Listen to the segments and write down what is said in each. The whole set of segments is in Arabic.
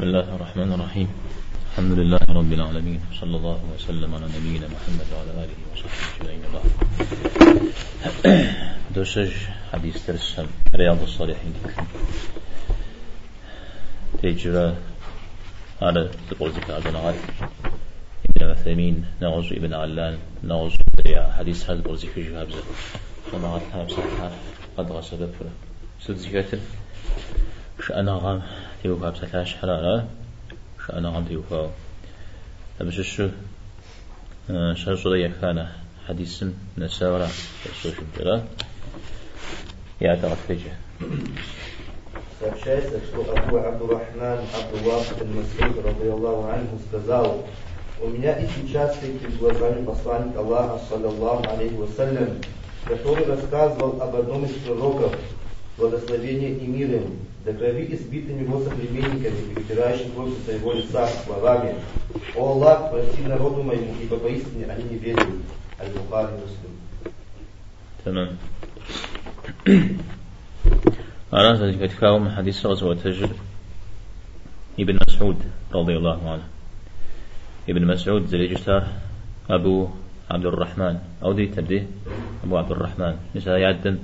بسم الله الرحمن الرحيم. الحمد لله رب العالمين صلى الله وسلم على نبينا محمد وعلى آله وصحبه أجمعين. الله دوشج حديث ترسم رياض الصالحين تجرى على تقول ذكر عبد الغال ابن عثيمين نغز ابن علان نغز حديث هذا تقول ذكر جهاب زر وما غتها بصحة قد غسل فره سد ذكر شأنا غام تيوفا بسلاش حرارة شأنا غام تيوفا أبش شو شهر صديق كان حديث نساورة يسوش بجرا يا تغفجة Сообщается, что Абу Абдурахман Абдуллах бен Масуд, радиаллаху анху, сказал, у меня и сейчас перед глазами посланник Аллаха, саллаллаху алейхи вассалям, который рассказывал об одном из пророков, благословение и мир им, до крови избитыми его соплеменниками, перетирающим кровь со своего лица словами «О Аллах, прости народу моему, ибо поистине они не верят». Аль-Бухари Муслим. تمام أنا ذلك كاوم حديث غزوة تجر ابن مسعود رضي الله عنه ابن مسعود زريجتار أبو عبد الرحمن أو دي تبدي أبو عبد الرحمن مثلا يعدن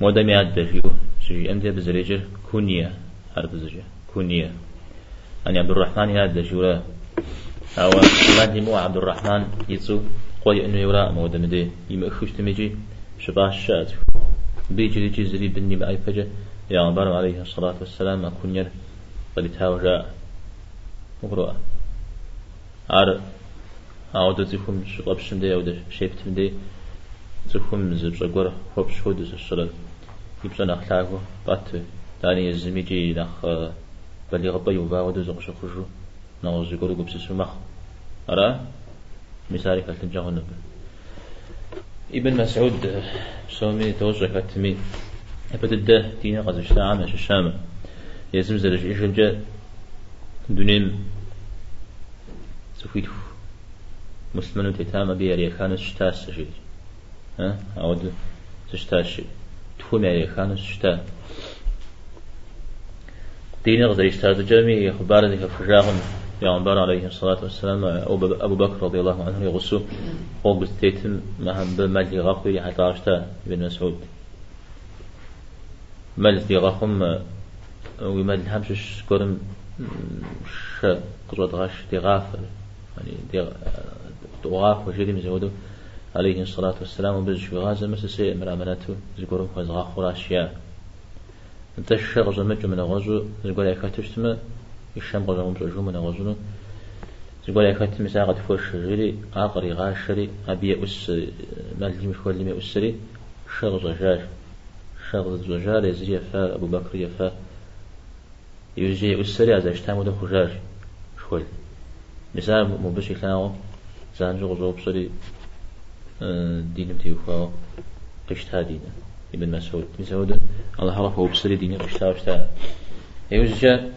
مودم يعد فيه شيء أنت بزريجر كونية. عرف زوجة كونية. أنا عبد الرحمن يعد شورا أو ما مو عبد الرحمن يتسو. قوي إنه يورا مودم دي. يمأخوش تميجي. شباش شات بيجي ليجي زري بني بأي فجأة. يا عمر عليه الصلاة والسلام. كن ير قلتها وجاء مقروءة عار. أعود تكون شقبشن دي أو شيبتم دي تكون زبزقور خوبش خود الصلاة يبقى نخلاقه بات داني الزميجي نخ بلي غبا يوبا ودو زقش خجو نغز يقولوا قبس سمخ أرى؟ مثالي كالتن جاهو ابن مسعود سومي توجه كتمي أبدا دينا قد اشتاع مش الشام يزم زرج إيش الجا؟ دونيم. سفيتو مسلمون تتام بيري كان شتاس شيء. ها؟ أود تشتاس شيء. تفهم يا كان شتا دين غزر يشتاز جميع أخبار ذيك فجاهم يا عمر عليه الصلاة والسلام أبو بكر رضي الله عنه يغسو قوم بستيتم مهم بمال غاقوي حتى عشتا ابن مسعود مال دي غاقم ومال همش كورم ش قصوة غاش دي غافر يعني دي غاف وشيدي مزودو عليه الصلاة والسلام وبزش بغازة مسسي مرامناته زقورم خواز غاخور أشياء أنت الشيخ زمجو من غزو زقور يكاتشتما الشام غزو مزوجو من غزو زقول يا كنت مساقة فوش غيري آقري غاشري أبي أس مال جمش كل لي أسري. شغز جاش شغز زجار يزري فا أبو بكر يفا. يجي أسري أزا اشتامو دو خجاج شوي مثال مبشي كلاو زانجو غزو بصري دينم تيوفا قشتا دينا ابن مسعود. مسعود الله حرف هو بصري ديني قشتا وشتا يوجد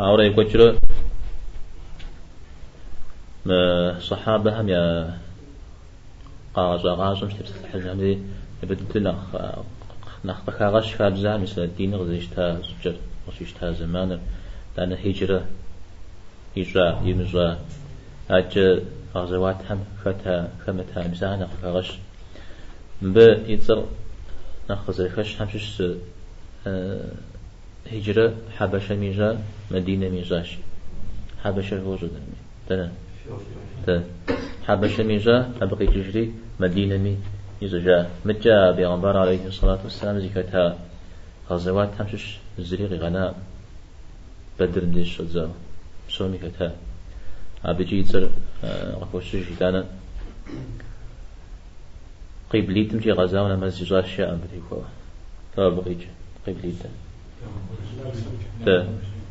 هاورا يقول ما صحابة هم يا قاز غاز مش تبس الحج هم دي بدت نخ نخ بخارش فابزا مثل الدين غزيش تا زجر غزيش تا زمان لأن هجرة هجرة يمزا أج غزوات هم فتا خمتا مثلا نخ بخارش ب يتصل نخ زيخش هم شش هجرة حبشة ميجا مدينة ميجاش حبشة وجود تمام. تا حبشة ميجا أبقي تجري مدينة مي يزجا مجا بيغمبر عليه الصلاة والسلام زكاة غزوات همشش زريق غناء بدر نديش شزا سومي كتا أبجي يتر غفوش جدانا. قبليتم جي غزاونا مزجا الشيء بديكوا فأبقيج قبليتم تا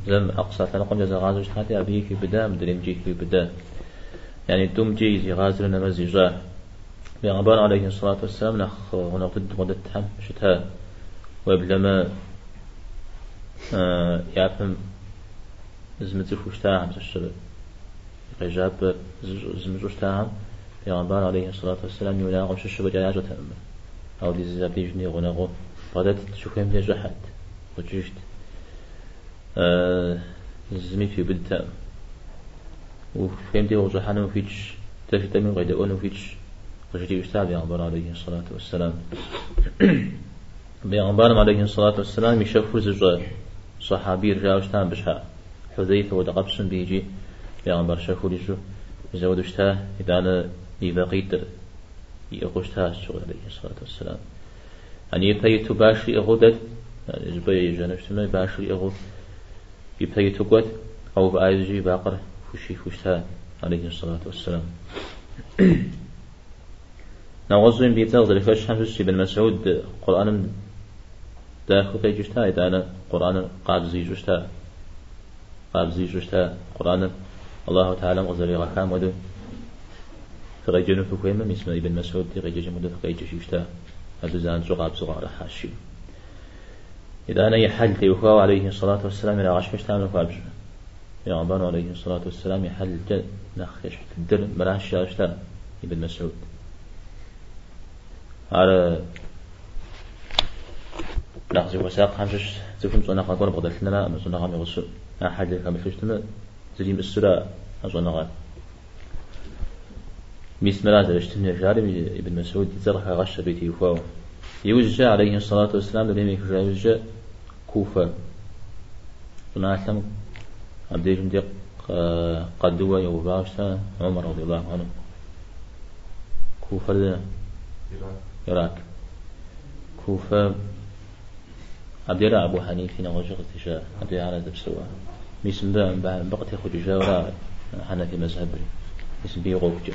زم أقصى تنقم جزا غازوش حتى أبيك بدا مدريم جيك بدا. يعني دوم جيزي غازر نمزي جاه بيغمبر عليه الصلاة والسلام نخ هنا مدة هم شتها. وبلما آه يعفم زمت فوشتاهم الشر إجاب زمت فوشتاهم بيغمبر عليه الصلاة والسلام يناغم شش بجاجة تأمل. أو دي زابي جني غنغو بدأت تشوفهم دي جحد وجشت آه زمي في بدتا وفهمتي وصحانه فيش تفي من غير أنه فيش وجدي أستاذ بيغمبر عليه الصلاة والسلام. بيغمبر عليه الصلاة والسلام يشوف زوجة صحابي رجال اشتان بشها حذيفة ودقبسن بيجي بيغمبر شافوا لجو زود اشتا إذا يبقيت يقوشتها الشغل عليه الصلاة والسلام. أن يبقيت باشي أغدد يعني زبي جنشتما باشي أغد يبقيت قد أو بآيجي باقر فشي فشتا عليه الصلاة والسلام. نوزن بيتاغ ذلك فاش حمس بن قرآن داخل في جشتا إذا قرآن قاب زي جشتا قاب زي جشتا قرآن الله تعالى غزل غكام ودو في كويما مسمى ابن مسعود رجل مدو فقيج شيشتا هذا زان زغاب زغار حاشي إذا أنا يحل تيوخوا عليه الصلاة والسلام إلى عشر فابج يا عبان عليه الصلاة والسلام يحل جل نخش الدر مراش شاشتا ابن مسعود. على لحظة وساق خمسة زفن صنع لنا من صنع غامي غسو أحد كم فشتنا زليم السورة أصنع غامي ميس ملاذ اشتني جاري ابن مسعود زرها غش بيتي وفاو. يوجه عليه الصلاة والسلام يكن يوجه كوفة. ونعلم عبد الله قدوة يوباشتا عمر رضي الله عنه. كوفة يراك كوفة. عبد الله أبو حنيفة نوجه تشاء عبد الله على دبسوا ميسم بقت يخرج جاورا حنفي مذهبي اسم بيغوفجه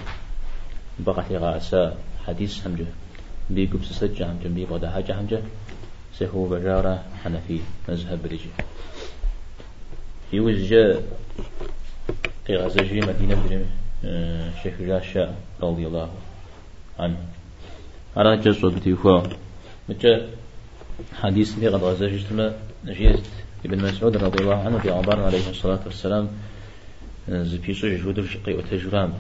بقت غاسا حديث همجة. بيقب سسجة همجة بي بغدا حاجة همجة. سهو بجارة حنفي مذهب رجي يوجه غزجي مدينة بن آه، شيخ جاشا رضي الله عنه. على جزء بتيفوا متى؟ حديث في غد غزجي تما نجيز ابن مسعود رضي الله عنه في عمر عليه الصلاة والسلام زبيسو جهود الشقي وتجرام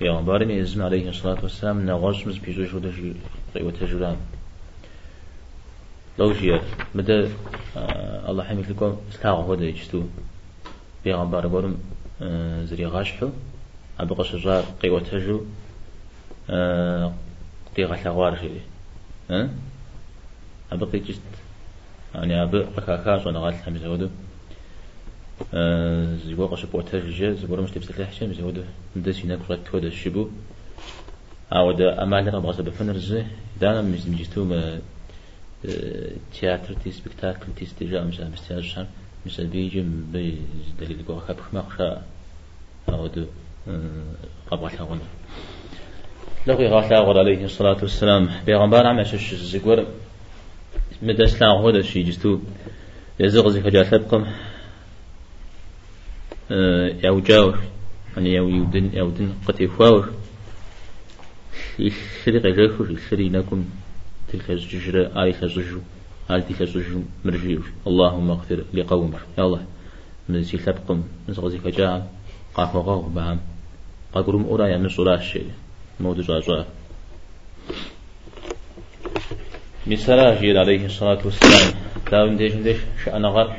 پیامبر می ازم علیه الصلاة والسلام نغاش مز پیشوش بوده قیوة تجرام لو جير مدى الله حميد لكم استاغ هو ده يجتو پیامبر قولم زري غاشحو أبقى شجار قيوة تجو قيغة لغوار ها؟ أبقى جست يعني أبقى كاكاش ونغال حميد هودو زيقوا قش بوتاج جا زيقوا مش تبسل لحشة هودا مدس هناك رات هودا الشبو عود أمال أنا بغصب فنر زي دانا مش مجتو ما تياتر تي سبكتاكل تي استجاء مش مستياج شام مش بيجي بي دليل قوا خاب ما خشا عود قبل حغنا لقي غاثا عليه الصلاة والسلام. بيغمبار عم يشش زيقور مدس لا هودا شي جستو يزغ زي فجأة لبقم يو جاور يعني يو يودن يودن قتي فاور يشري غيره يشري لكم تلك الزجرة آي خزجو آي تلك الزجو مرجيو اللهم اغفر لقوم يا الله من زي لبقم من زغزي فجاء قاف وغاو بعام قاقرم أورا يا من الشيء مود زعزع مثلا جيد عليه الصلاة والسلام. داون ديش ديش شأن غر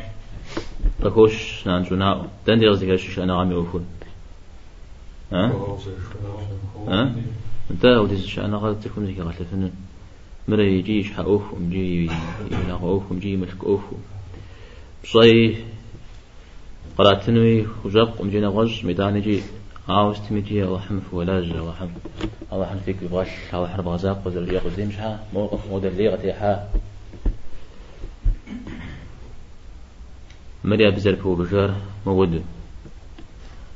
بكوش نانجونا. دن دي غزي كاش أنا عامي وفون. ها؟ ها؟ انت ودي أنا غلط تكون زي غلط فن مرة يجي يشحقوف ومجي يلاقوف ومجي ملكوف بصي قراتنوي وجق ومجي نغز ميدان يجي عاوز تمجي الله حم فولاج الله حم الله حم فيك بغاش الله حرب غزاق وزر ياخذ زي مش ها موقف ليغتي ها مريا بزر فو بجار مود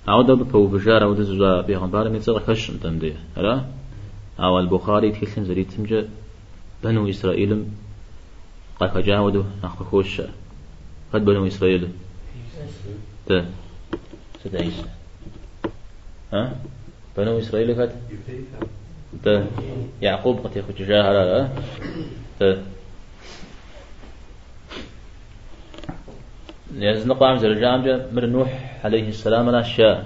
عودة بفو بجار عودة زوا بيغمبار من صغر خش أنتم دي. هلا أو البخاري تكلم زري تمجا بنو إسرائيل. قاك جاودو نخ خوش قد بنو إسرائيل. تا ست عيسى. ها؟ بنو إسرائيل قد تا يعقوب قد يخرج جاهلا تا يزن قام زر جامجة مر نوح عليه السلام لا شاء.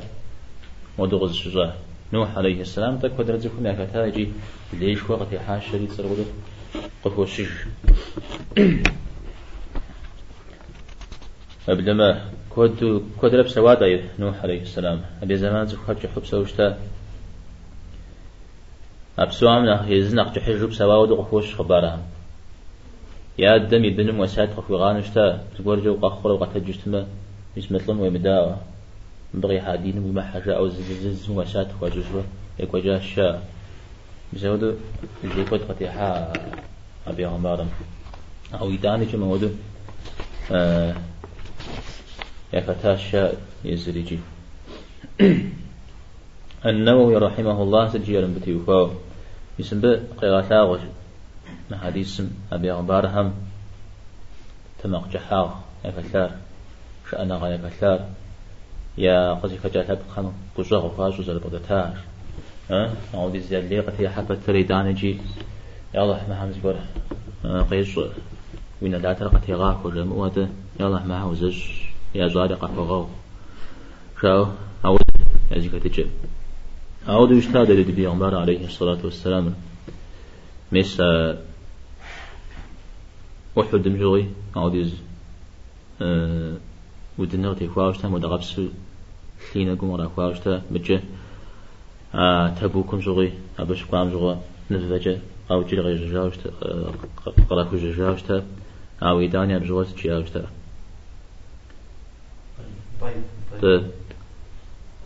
ودغز الشجاع نوح عليه السلام تك قدر زكم يا كتا يجي ليش وقت يحاش شريط سرغدو قفو الشج أبلما كود كود لبس وادا نوح عليه السلام. أبي زمان زخات جحب سوشتا أبسوامنا يزنق جحجب سواود قفوش خبارها يا دم يبنم وسات قفو غانشتا تقول جو قخور وقت جشتما مش مثلهم ويمداوا بغي حادين وما حاجة أو زز وسات يكو جا الشاء بزودو اللي كود قتيحا أبي عمارم. أو يداني كما ودو آه. يفتاشا يزريجي النووي رحمه الله سجير بتيوفاو يسم غش حديث أبي هم تمق جحاغ. يفتار شأنا غا يفتار يا قصي فجأة تبقى قصوغ فاشو زر بغدتار ها أعود الزيادة قتي حبة تريدانجي الله ما حمز قول قيس. وين لا ترقتي غاك ولا مؤده يا الله ما حوزش. يا زارق فغو شاو أود أزيك تجي. أود يشتاد لدي عمر عليه الصلاة والسلام. مس أحد مجوي أود يز أه ودنا تيخواوشتا مدغبس حين قوم را خواوشتا بجه أه تبوكم زغي أبش قام زغا نزفجه أو جل غير جاوشتا قراكو جاوشتا أو إدانيا بزغوت جاوشتا طيب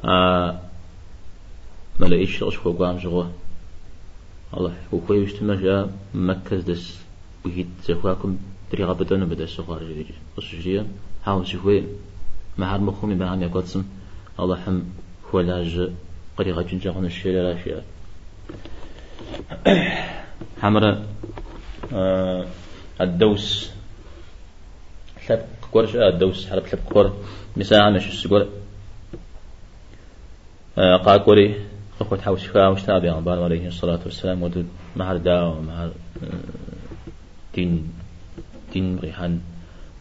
آه ما لقيتش أشكو قام جوا الله وكوي يشتما جاء مكة دس وهيد زخواكم طريقة بدنا بدأ السخار جديد خصوصيا حاول شوي ما هاد مخومي بان يقصم الله حم هو لاج قريقة جنجا هون الشيء لا شيء حمرة الدوس حلب كورش الدوس حلب حلب كور مساعة مش السجور آه قاكوري أخوة حوش فاوش تابع عبان عليه الصلاة والسلام. ودود مع الدعوة مع دين دين ريحان.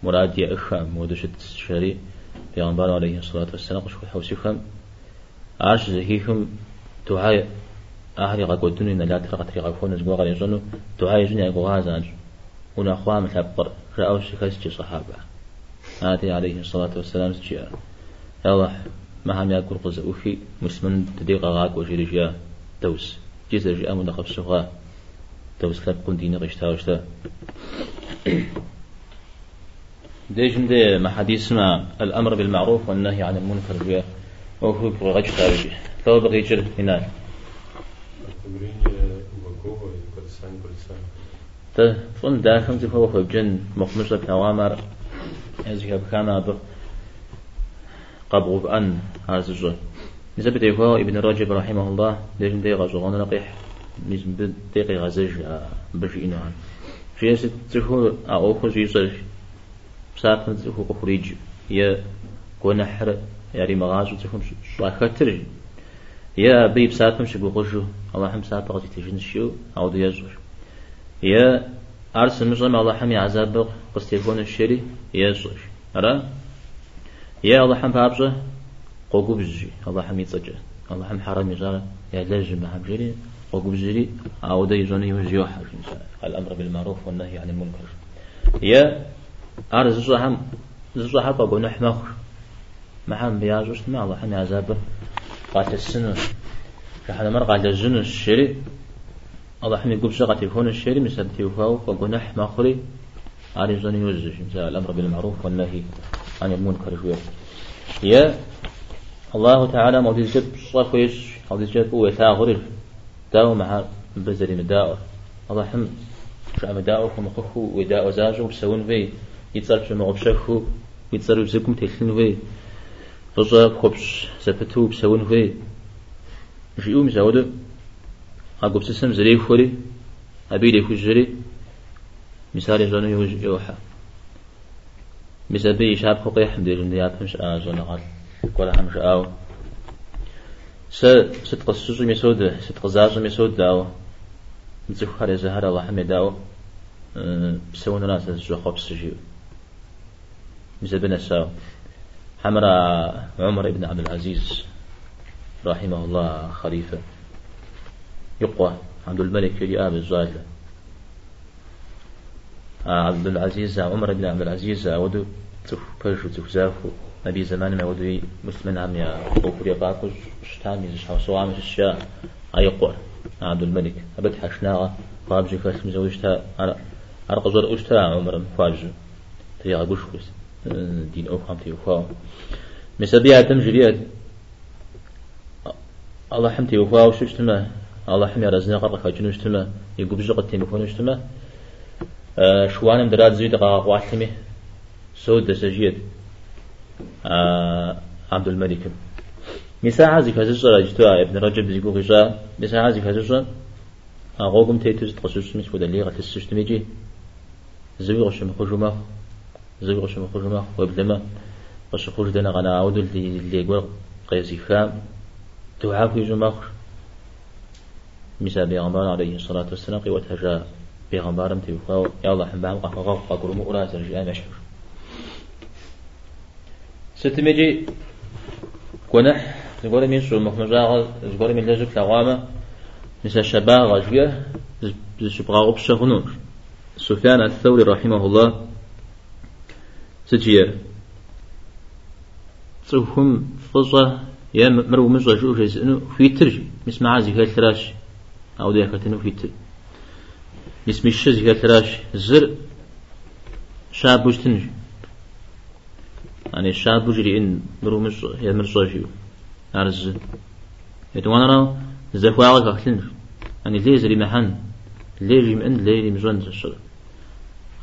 مراد يا إخا مودشة الشري في عبان عليه الصلاة والسلام قش حوش فهم عاش زهيهم دعاء أهلي قاقودون إن لا ترى قتري قاقون زقوا غير يزنو دعاء غازان هنا أخوة مثل رأوش كسج صحابة. آتي عليه الصلاة والسلام سجيا. يلا ما هم يأكل قز أوفي مسلم تديق غاك وجي رجيا دوس جيز رجيا من دخل سوغا. دوس لب كون ديني غشتا وشتا. ديجن دي ما حديث ما الأمر بالمعروف والنهي عن المنكر جيا. وهو غشتا وجي فهو بغي هنا. فن داخل زفوا فبجن مقمشة بأوامر يزيها بكان بر قبغ أن هذا الزول نسبة يقول ابن رجب رحمه الله لجن ديغا زغون نقيح نسبة ديغا غزج بشي إنو عن في ستزهو أعوكو زيزر بسات نزهو قفريج يا كونحر ياري مغازو تفهم شاكتر يا بي بسات مش بقوجو الله سات غزي تجن شو أو دي يزور يا أرس مجرم الله حم يعذاب قستيفون الشري يزور أرى يا الله حم بابجة قوقو بجي الله حم يتسجى الله حم حرام يزار يا لازم هم جري قوقو بجري أو دي يزوني يوجيو حاجة الأمر بالمعروف والنهي عن المنكر يا أرس زوجة هم زوجة حبا قونا حماخر ما حم بيازوش ما الله حم يعذابه قاتل السنة فحنا مر قال الجن الشري الله حمي قبش قاتل هون الشري مسد تيوفاو وقنح ما خري على زن يوزش الأمر بالمعروف والنهي عن المنكر شوية. يا الله تعالى موجود جب صفيش موجود جب ويثاغر داو مع بزري مداور الله حم شو مداور كم خخو وداء وزاجو بسون في. يتصرف شو مغبشخو يتصرف زكم تلين في. رجع خبش سفتو بسون في. مش يوم زود أقول سسم زري خوري أبي لي خجري مثال يوج يوحى. مثال بي شاب خقي حمد لله مش آجنا قال ولا همش آو. س ست قصص مسود ست قزاز مسود داو. على زهر الله حمد داو. بسون ناس جو خبز جيو مثال بنا ساو حمرا عمر بن عبد العزيز رحمه الله خليفة. يقوى. عبد الملك يلي آب الزاجة عبد العزيز عمر بن عبد العزيز ودو تف بيرشو تف زافو نبي زمان ما ودي مسلم عم يا بوكري باكوش شتام يزش حوصو عم الشيا أيقور عبد الملك. أبد حشناغة قابجي فاس مزوجتها على أرقى زور أشتها عمر فاجو تيا غبوش كوس دين أو خامتي وفاو مسابيع تم جريات. الله حمتي وفاو شو اشتما الله حمي رزنا قرق جنو اشتما يقوب جقت تيمفون اشتما أه شوانم دراد زيد قاق واتمي سود دسجيت أه عبد الملك. مساعة عزي كازوسا جتوا ابن رجب زيقو غجا. مساعة عزي كازوسا أغوكم تيتوز تقصوش مس ودا ليغة تسوشتميجي زوي غشم خجوما زوي غشم خجوما وابلما غش خرج دنا غنا عودل اللي يقول قيسي فام دعاء في جمخ مسا بيغمبار عليه الصلاة والسلام قوة هجا بيغمبار متوفا يا الله حبام قفا قفا قرمو أولا سرجع مشهور ستمجي كونح زغور من شو مخمجا زغور من لجك لغامة مسا شبا غجية زشبغا أبشغنوش سفيان الثوري رحمه الله ستجيه تروهم فضة يا مرو جيز إنه في ترجي مس معازي هال ثلاش أو تر مس مش هال ثلاش زر شاب بوشتنج يعني الشاب بوجري إن مزة يا مرزة جو عرز يتوانا راو زفوا على كحلنج يعني ليه زري محن ليه جي من ليه مزون زشر.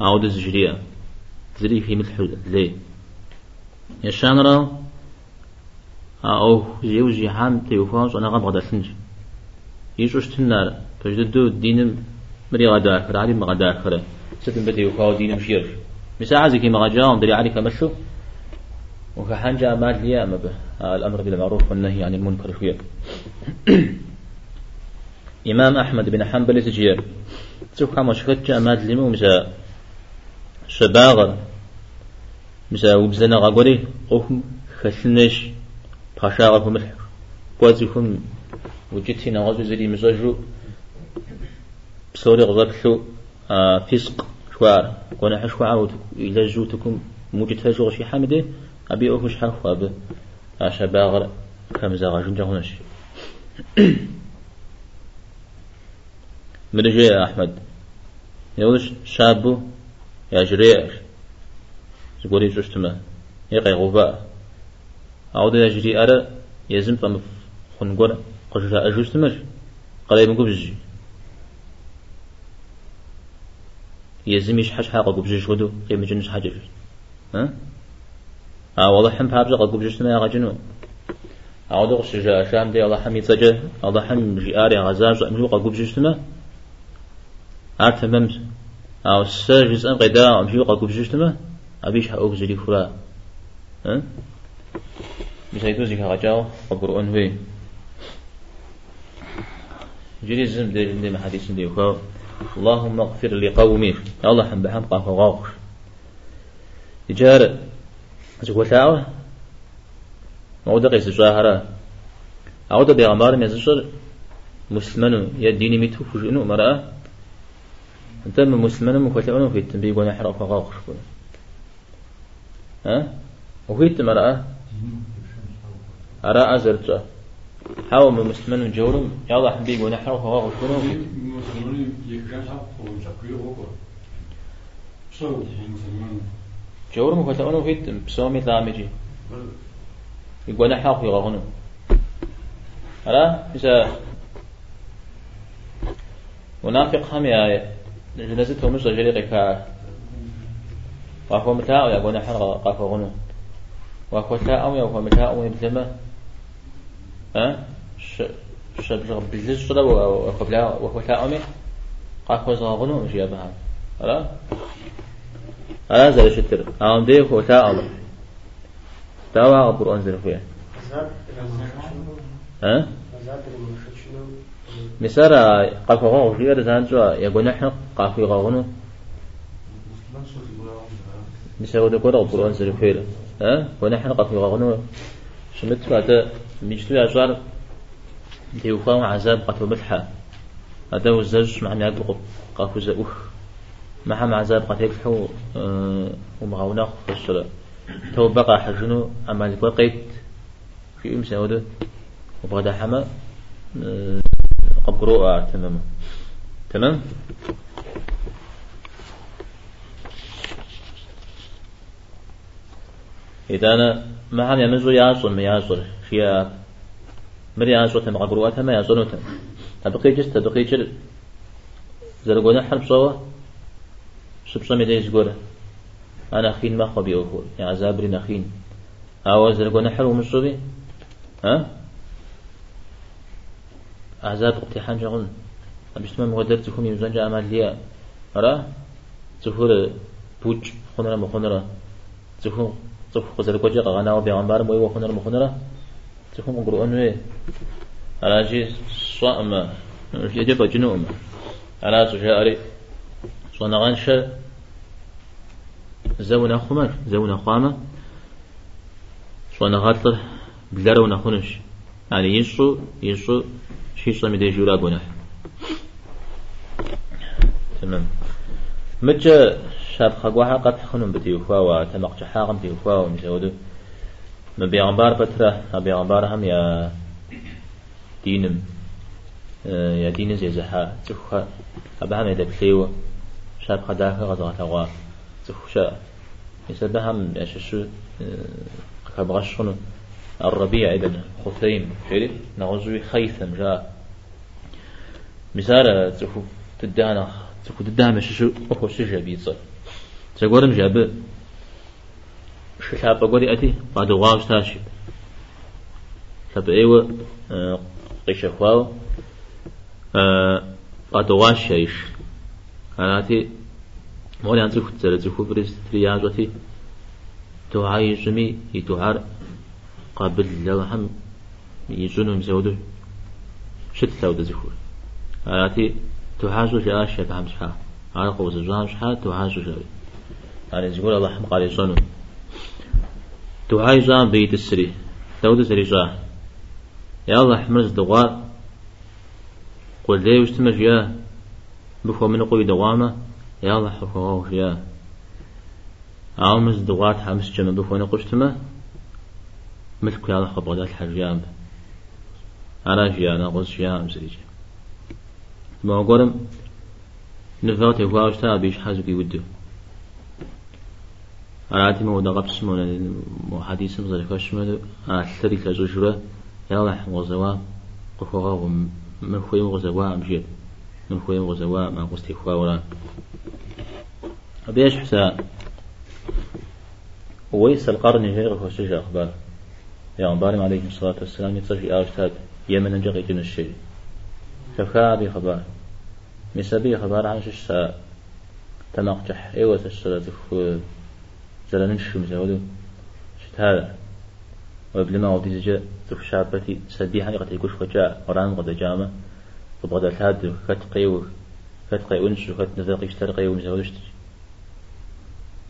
عودة زجريا زري في مثل ليه يشان راو أو جيوجي حام تيوفاوس أنا غام غدا يشوش تنار فجددو دينم مري غدا أكر علي مغدا أكر ستن بدي يوفاو دينم شير. مساعة زي كيما غجاهم دري علي كمشو وكحنجا مال ليا ما به. الأمر بالمعروف والنهي عن المنكر فيه إمام أحمد بن حنبل تجير تسوك كما شكت مال ليمو مسا شباغر مسا وبزنا غاقوري قوهم خسنش باشا هم قوازهم وجدتي نغزو زري مزاجو بصوري غضبشو آه فسق شوار كون حشو عاود إلى جوتكم موجد فاجو غشي حامدة؟ أبي أوفش حرف أبي؟ عشا باغر كم زاغا جنجا هناش مرجع يا أحمد؟ يقولش شابو؟ يا جريش زقولي جوشتما يقي غباء. عودة يجري أرى يزم فم خنقر قشرة أجوز تمر. قريب من قبجي يزم يش حش حاقة قبجي شغدو قيم جنس حاجة ها؟ آه والله حم حابجة قبجي تمر؟ يا غجنو عودة قشرة شام دي. الله حم يتجه. الله حم جي أري غزاج. أمجو قبجي تمر؟ أرتممت أو الساجز أن قدا. أمجو قبجي تمر؟ أبيش حقوق زلي فلا. ها؟ بسيتو زي كاجاو وقرؤون هوي جري زم دي دي محاديث دي وكاو اللهم اغفر لقومي الله حم بحم قاف غاوش تجار زغو تاو مودا قيس جاهرة أعود بيغمبار ميزشر مسلمانو يا ديني ميتو فجنو مرأة أنت مسلمان مكتئون في التنبيه وأنا حرق غاوش ها وهي مرأة أرى أزرت حاول من مسلمين جورم. يا الله حبيب ونحر وهو غشونه جورم فتأونه فيت بسومي ثامجي يقول في غهنو أرى إذا منافق هم يا جنازته مش جريقك وهو متاع يقول نحر قاف غنو وهو تاء يا وهو متاع ويبزمه ها؟ شبجغ بجلس شدا وقبلها وهو تاء قاف غنو مش يبها ألا ألا زال شتر أم. دي هو تاء تاء القرآن زر فيه ها مسارا قاف غنو غير زانجوا يقول نحن قاف غنو مسارا زر فيه ها؟ ونحن قاف غنو شمت بعد مجتوى أجار ديوفا عذاب قتل ملحة هذا الزوج مع نعد قافو زأوه. مع عذاب قتل حو ومغاونا خشرة تو بقى حجنو عمالك وقيت في إمسا وده وبغدا حما آه، قبروء تمام تمام؟ إذا أنا ما عم يمزو يعصر ما يعصر فيها مري يعصر تم قبرواتها ما تم تبقي جس تبقي جل. زرقونا حرب صوا سبصم يديز قوله أنا خين ما خبي أخو يعني زابري نخين. أو زرقونا حلو مصوبي ها؟ عذاب اقتحام شغل أبشت ما مقدر تكون يمزون جاء عمل ليا. أرى؟ تفور بوج خنرا مخنرا تفور تفور قزر كوجا غانا وبيغمبار موي وخنرا مخنرا تفور مقرؤون وي على جي صائمة يجب جنوم على سجاري صنعان شر زونا خمر زونا خامة غاطر بلارو نخونش يعني ينشو ينشو شي صمي دي جورا تمام. متى شاب خقوها قد خنم بتيوفا وتمقش حاقم تيوفا ومسودو ما بيغمبار بترا ما بيغمبار هم يا دينم يا دين زي زحا تخا أبهم يدك ليو شاب خداك غزغة غوا تخشى يسبهم يششو آه، خبغشون الربيع ابن خثيم شري نغزوي خيثم جاء مثال تخو تدانا تخو تدانا شو أخو شجع بيتصل تقولم جاب شحاب أقولي أتي بعد واو تاشي أيوة آه، قيش أخواو بعد واش شيش أناتي مولي أنت تخو تخو بريز ترياجتي تعاي جمي يتعار قابل لهم يجونهم زودو شت ثود زخور آياتي تحاسو جاء شك هم شحا على قوس الجام شحا تحاسو جاء يعني زقول الله حم قال يصنو تحاي جام بيت السري؟ ثود سري جاء يا الله حمز دوار قل لي وستمر يا؟ بخو من قوي دوامة. يا الله حفوه يا؟ عامز دوات حمس جمع بخو نقشتمه ملك يا الله خبرات الحرجام أنا جيانا غز جيانا مسريج ما أقولم نفوت يفواش تا بيش حازو كي ودو أراتي مو دقب سمونا مو حديث مزاري كشمد أثري كزو شرا يا الله غزوا قفوا ومن خوي غزوا أمجيد من خوي غزوا ما قستي خوا ولا أبيش حسا ويس القرن غير خوشج أخبار پیامبر علیه الصلاة والسلام يتصفي آشتاد يمن جغي جن الشيء فكا بي خبر مسبي خبر عن شش تمقجح ايوة الصلاة زلن شو مزودو شت هذا وقبل ما ودي زجا تف شابتي سبيحة قد يكوش خجاء وران قد جامة. وبغدا الهاد كت قيو كت قيو انش وكت نذاق يشتر قيو مزودش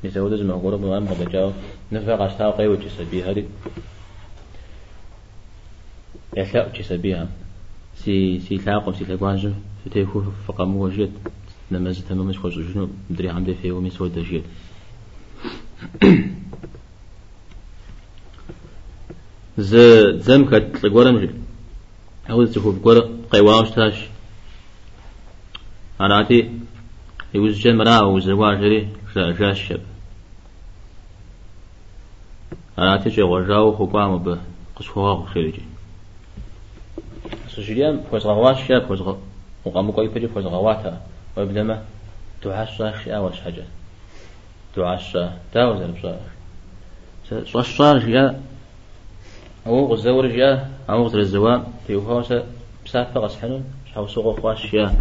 مزودو زما قرب ما قد جاو نفق عشتاو قيو جسبيحة دي يحلق جسبيها سي سي سي لاقواجو سي تيكو فقام وجد نماز تمام مش خوش جنو مدري عم دي فيه ومي سوى دجيت ز زم كت لقورا مجل أول تكو بقورا قيواش تاش. أراتي يوز جمرا وزواج لي جاش شب. أراتي جي وجاو خقام به قصوها خيرجي سجليان فوز غواش شا فوز غ وقام قوي بيجي فوز غواتا وبلما تعشى شيء أول حاجة تعشى تاوز البصار صار جاء أو غزور جاء أو غزر الزوام تيوهوسا بسافة غسحنون. شحو سوق خواش يا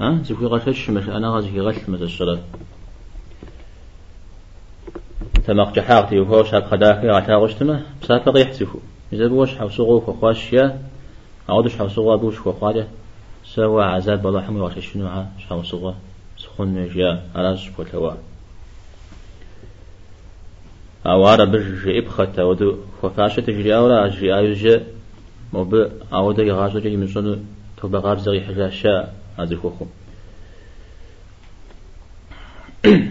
ها؟ زكوي غشش مش أنا غازي غش مز الصلاة. تماق جحاق تيوهوسا بخداك عتا غشتمه بسافة غيحسفو إذا بوش حو سوق خواش يا عودش حو سوغا بوش وخواجه سوا عذاب بالله حمي وعش شنو ها؟ شحو سوغا سخون نجيا على سبو توا أوارا برج إبخت ودو خفاشة تجري أورا أجري أيوجي مب أودا يغازو جي من صنو توبا غاب زغي حجا شاء هذا خوخو.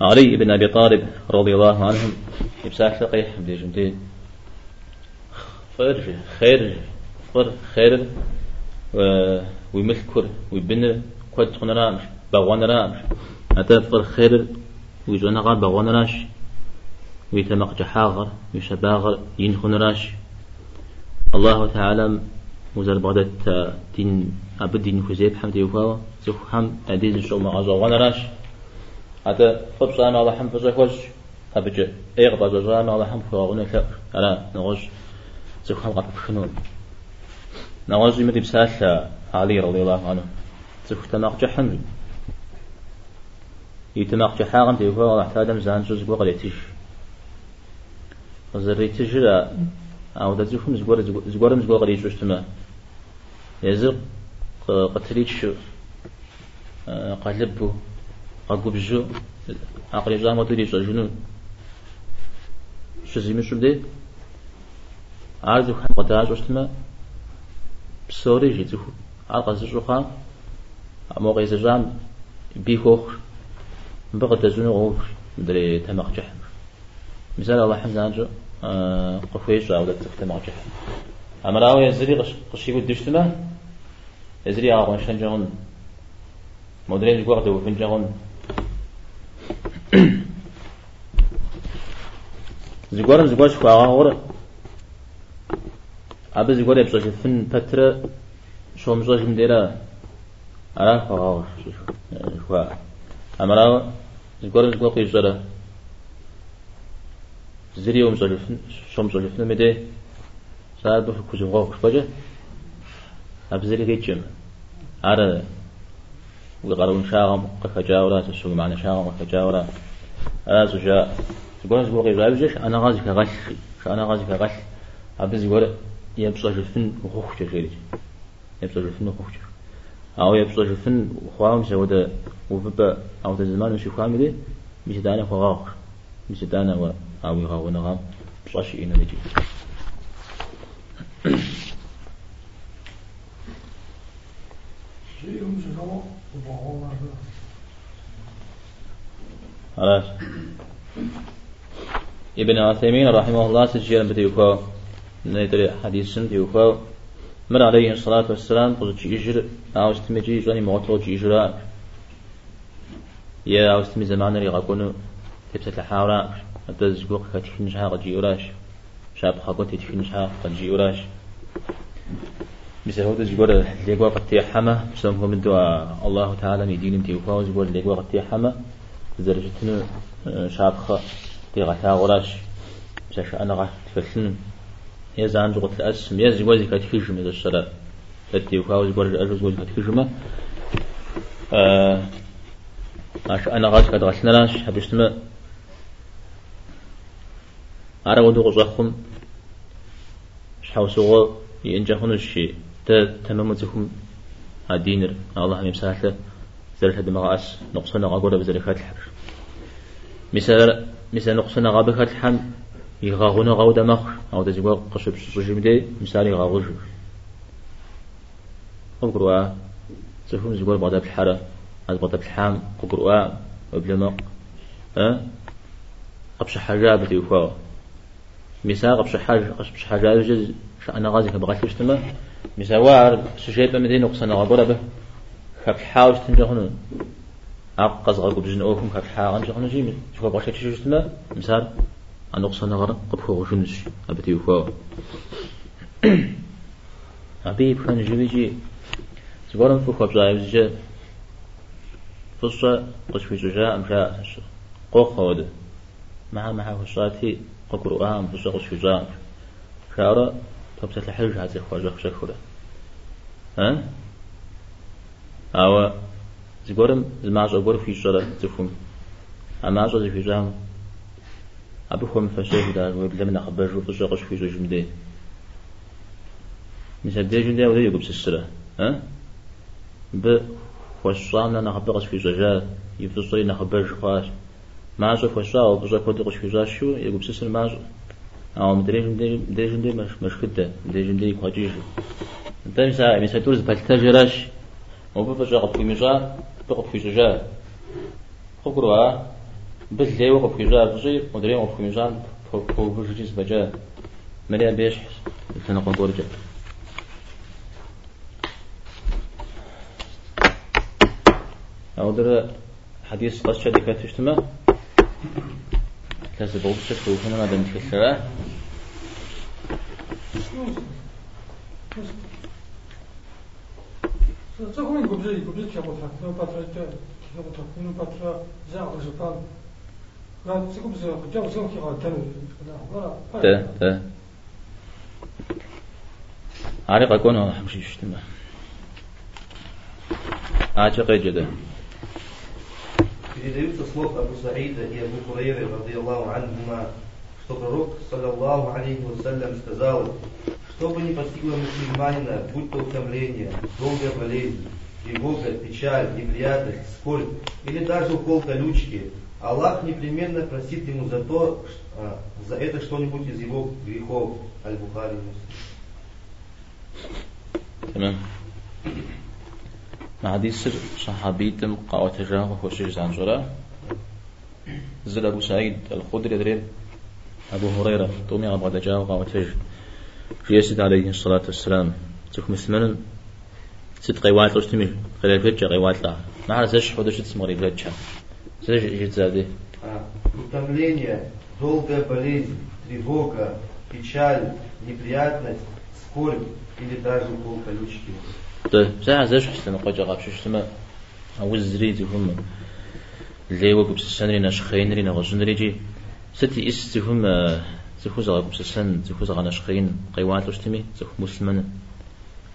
علي بن أبي طالب رضي الله عنهم يبساح لقيح بدي جمتي خير خير خير خير ويملكر ويبنر كود خنرامش بغونرامش أتا فر خير ويجونا غار بغونراش ويتمق جحاغر ويشباغر ينخنراش الله تعالى وزر بغداد دين أبد دين خزيب حمد يوفاو. زخ هم أدين شو مغازو غنراش هذا فبصان الله حم فزخوش أبجي إيغ بزجان الله حم فغاونا كأ أنا نغش زخ هم قد بخنون. نغش يمدي بسال علي رضي الله عنه. زخ تماق جحن يتماق جحاغن تيوفاو الله تعالى زان شو زقوا قليتيش زريتيش أو دا زخم زقوا زقوا زقوا قليتيش تما. يزق قتليش قلبه قبجو عقل جامع تري جنون شو زي مش بدي عارض خان قداش وشتما بسوري جيتو عارض زجو خان موقع زجام بيخوخ بغد تزنو غوخ مدري تمق جحم مثال الله حمد جو قفويش أو دت تمق جحم أما راوي يزري قشي ودشتما يزري أغوان شنجون. مدرين جوغد وفنجون زغورم زغوش خواغا ور أبي زغور يبصش فن فترة شوم زوج مديرة أرا خواغا خوا أمرا زغورم زغور قيزورة زري يوم زوج فن شوم زوج فن مدي ساعد بف كوزم غوك فجأة أبي زري غيتشم أرا وقالوا شاغم قفجاورا تسوق معنا شاغم قفجاورا أنا سجاء تقول نسبوع غير رابجش أنا غازي كغش أنا غازي كغش أبز يقول يبصر الفن وخوخ جريج يبصر الفن وخوخ أو يبصر الفن وخوام سودا وببا أو تزمان مش خوام دي مش دانا خواغ مش دانا و أو يغاو نغام بصاشي إنا نجي خلاص ابن عثيمين رحمه الله سجل بتيوكو نيتري حديث تيوكو مر عليه الصلاة والسلام قلت يجر أو استمجي جاني موتو جيجرا يا أو استمي زمان ري غاكونو تبسة الحاورا أتزقوق كتفين شها قد جيوراش شاب خاكو تتفين شها قد جيوراش هذا زقور لقوا قد تيحما بسمهم من دعاء الله تعالى ميدين تيوكو زقور لقوا قد تيحما زرجتنا شابخة دي غتا غراش بساش أنا غا تفلسن يا زان زغت الأسم يا زغوزي كتفيجم إذا الشراء تدي وكاوز برج أجوز زغوزي كتفيجم أش أنا غاش كد غسنا لاش حبشتما أرى ودو غزاخم شحوسوا ينجحون الشيء تمام زكم هدينر الله يمسحله زرت هذا مغاس نقصنا غاقولا بزركات الحر مثال مثال نقصنا غابكات الحم يغاغونا غاودا مخ أو تزيقوا قشب سجم دي مثال يغاغوج قبروا تفهم زيقوا بعض الحرة هذا بعض الحام قبروا وبلما أه قبش حاجة بتيوفا مثال قبش حاجة قبش حاجة جز شأنا غازي كبغاش تشتمه مثال وار سجيت بمدين نقصنا غاقولا به كاب حاوش تنجحون أقص غرق بجن أوكم كاب حاغن جحون جيم شوف بغشة تشوشتنا مثال أنقصنا غرق قبخو غشونش أبتي وفاو أبي بخان جيبيجي زبارم فوق أبزايب زجا فصة قش في زجا أمشاء قوق هود مع مع فصاتي ققر أهم فصة قش في زجا شارة تبسة الحرج هذه خواجه شكرا ها؟ أو زغورم زماج أقول في شرا تفهم أما أجل في جام أبي خوم فشيه دا ويبلم نخبر جو فشاقش في جو جمدي. مثل دي جمدي ولا يقب سسرة ها؟ ب خوشام لنا نخبرش في جاجات يفصلي نخبر خاش ما أجل خوشا أو بجا كودقش في جاشو يقب سسر ما أجل أو مدري جمدي مدري جمدي مش مش كده. مدري جمدي كواجيش أنت مثلا مثلا تورز بالتاجراش وبفجأة قد في مجا بقد في ججا خبروا بس زي وقف في جار زي ودري وقف في جار فو بس جيس بجا مليا بيش سنة قنطور أو در حديث قصة شدي كاتشتما كاسب غبسة وفنا ما دمت في السواء Zaczął mi go brzeć, bo brzeć no patrzę, jak no patrzę, zjadł, że Да, да. عرق أكون والله А يشتمه أعتقد да? Передаются слов Абу Саида и Абу Хурейры, радиаллаху анхума, что пророк, саллаллаху алейхи вассалям, сказал, что бы ни постигло мусульманина, будь то утомление, долгая болезнь, тревога, печаль, неприятность, скорбь или даже укол колючки, Аллах непременно простит ему за то, а, за это что-нибудь из его грехов. Аль-Бухари تمام مع حديث صحابيتم قاوة جاه وخشيش زانجرا زل أبو سعيد الخدري درين أبو هريرة تومي أبو دجاه وقاوة جاه جيسد عليه الصلاة والسلام تك مثمن ست قيوات لشتمي خلال فتشة قيوات لا ما على زش حدا شت سمري فتشة زش جيت زادي Утомление, долгая болезнь, тревога, печаль, неприятность, скорбь или даже укол колючки. طيب ساعة زش حسنا قجا غاب شو شتما أو زريدي هم اللي هو بس السنري نشخينري نغزنري جي ستي إس هم زخوز غاب بس السن زخوز غا نشخين قيوات لشتمي زخ مسلمن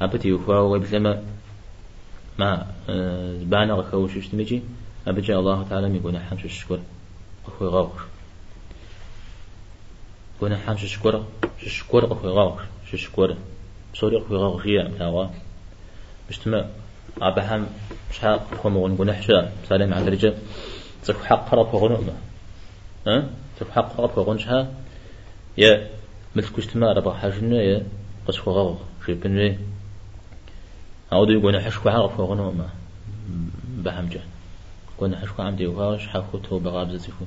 أبتي وفاو وبلما ما بانا غخو شو شتمي جي أبجي الله تعالى يقول حم شو شكر أخوي غاوش قلنا حم شو شكر شو شكر أخوي غاوش شو شكر بصوري أخوي غاوش هي متاوا بشتما أبهم شحال خم ونقول حشا سالم على درجة تك حق قرب غنوما ها؟ تك حق قرب غنشها يا مثل كشتما ربع حاجنا يا قصف غاو في بنوي أو دي يقول حشكو عرف غنوما بهمجة قلنا حشكو عمدي وهاش حاكو تو بغاب زيكو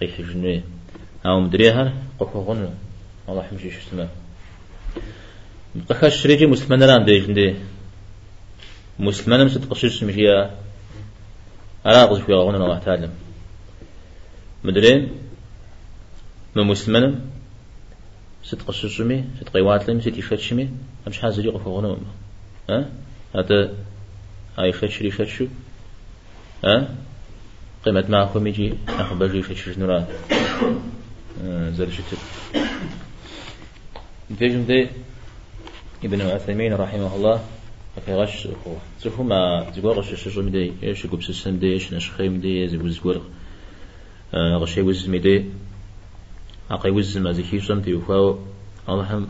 قيح جنوي أو مدريها قفو غنو الله حمشي شتما قخش ريجي مسلمان ران دي مسلمان مسد قشش مشيا أنا أقصد في غونا الله تعالى مدرين ما مسلمان ست قشش مي ست قيوات لم ست يفتش مي أمش حاجة يقف في غونا ها هذا هاي فتش فتشو ها؟ قيمة ما أخو ميجي أخو بجي فتش نورا زر شتر. فيجم دي ابن عثيمين رحمه الله في غش أخوة زفو ما زقوا غش الشجر مدي إيش يقول بسسن دي إيش نشخي مدي زقوا زقوا غش يوز مدي أقي وز ما زكي شم تي وفاو الله هم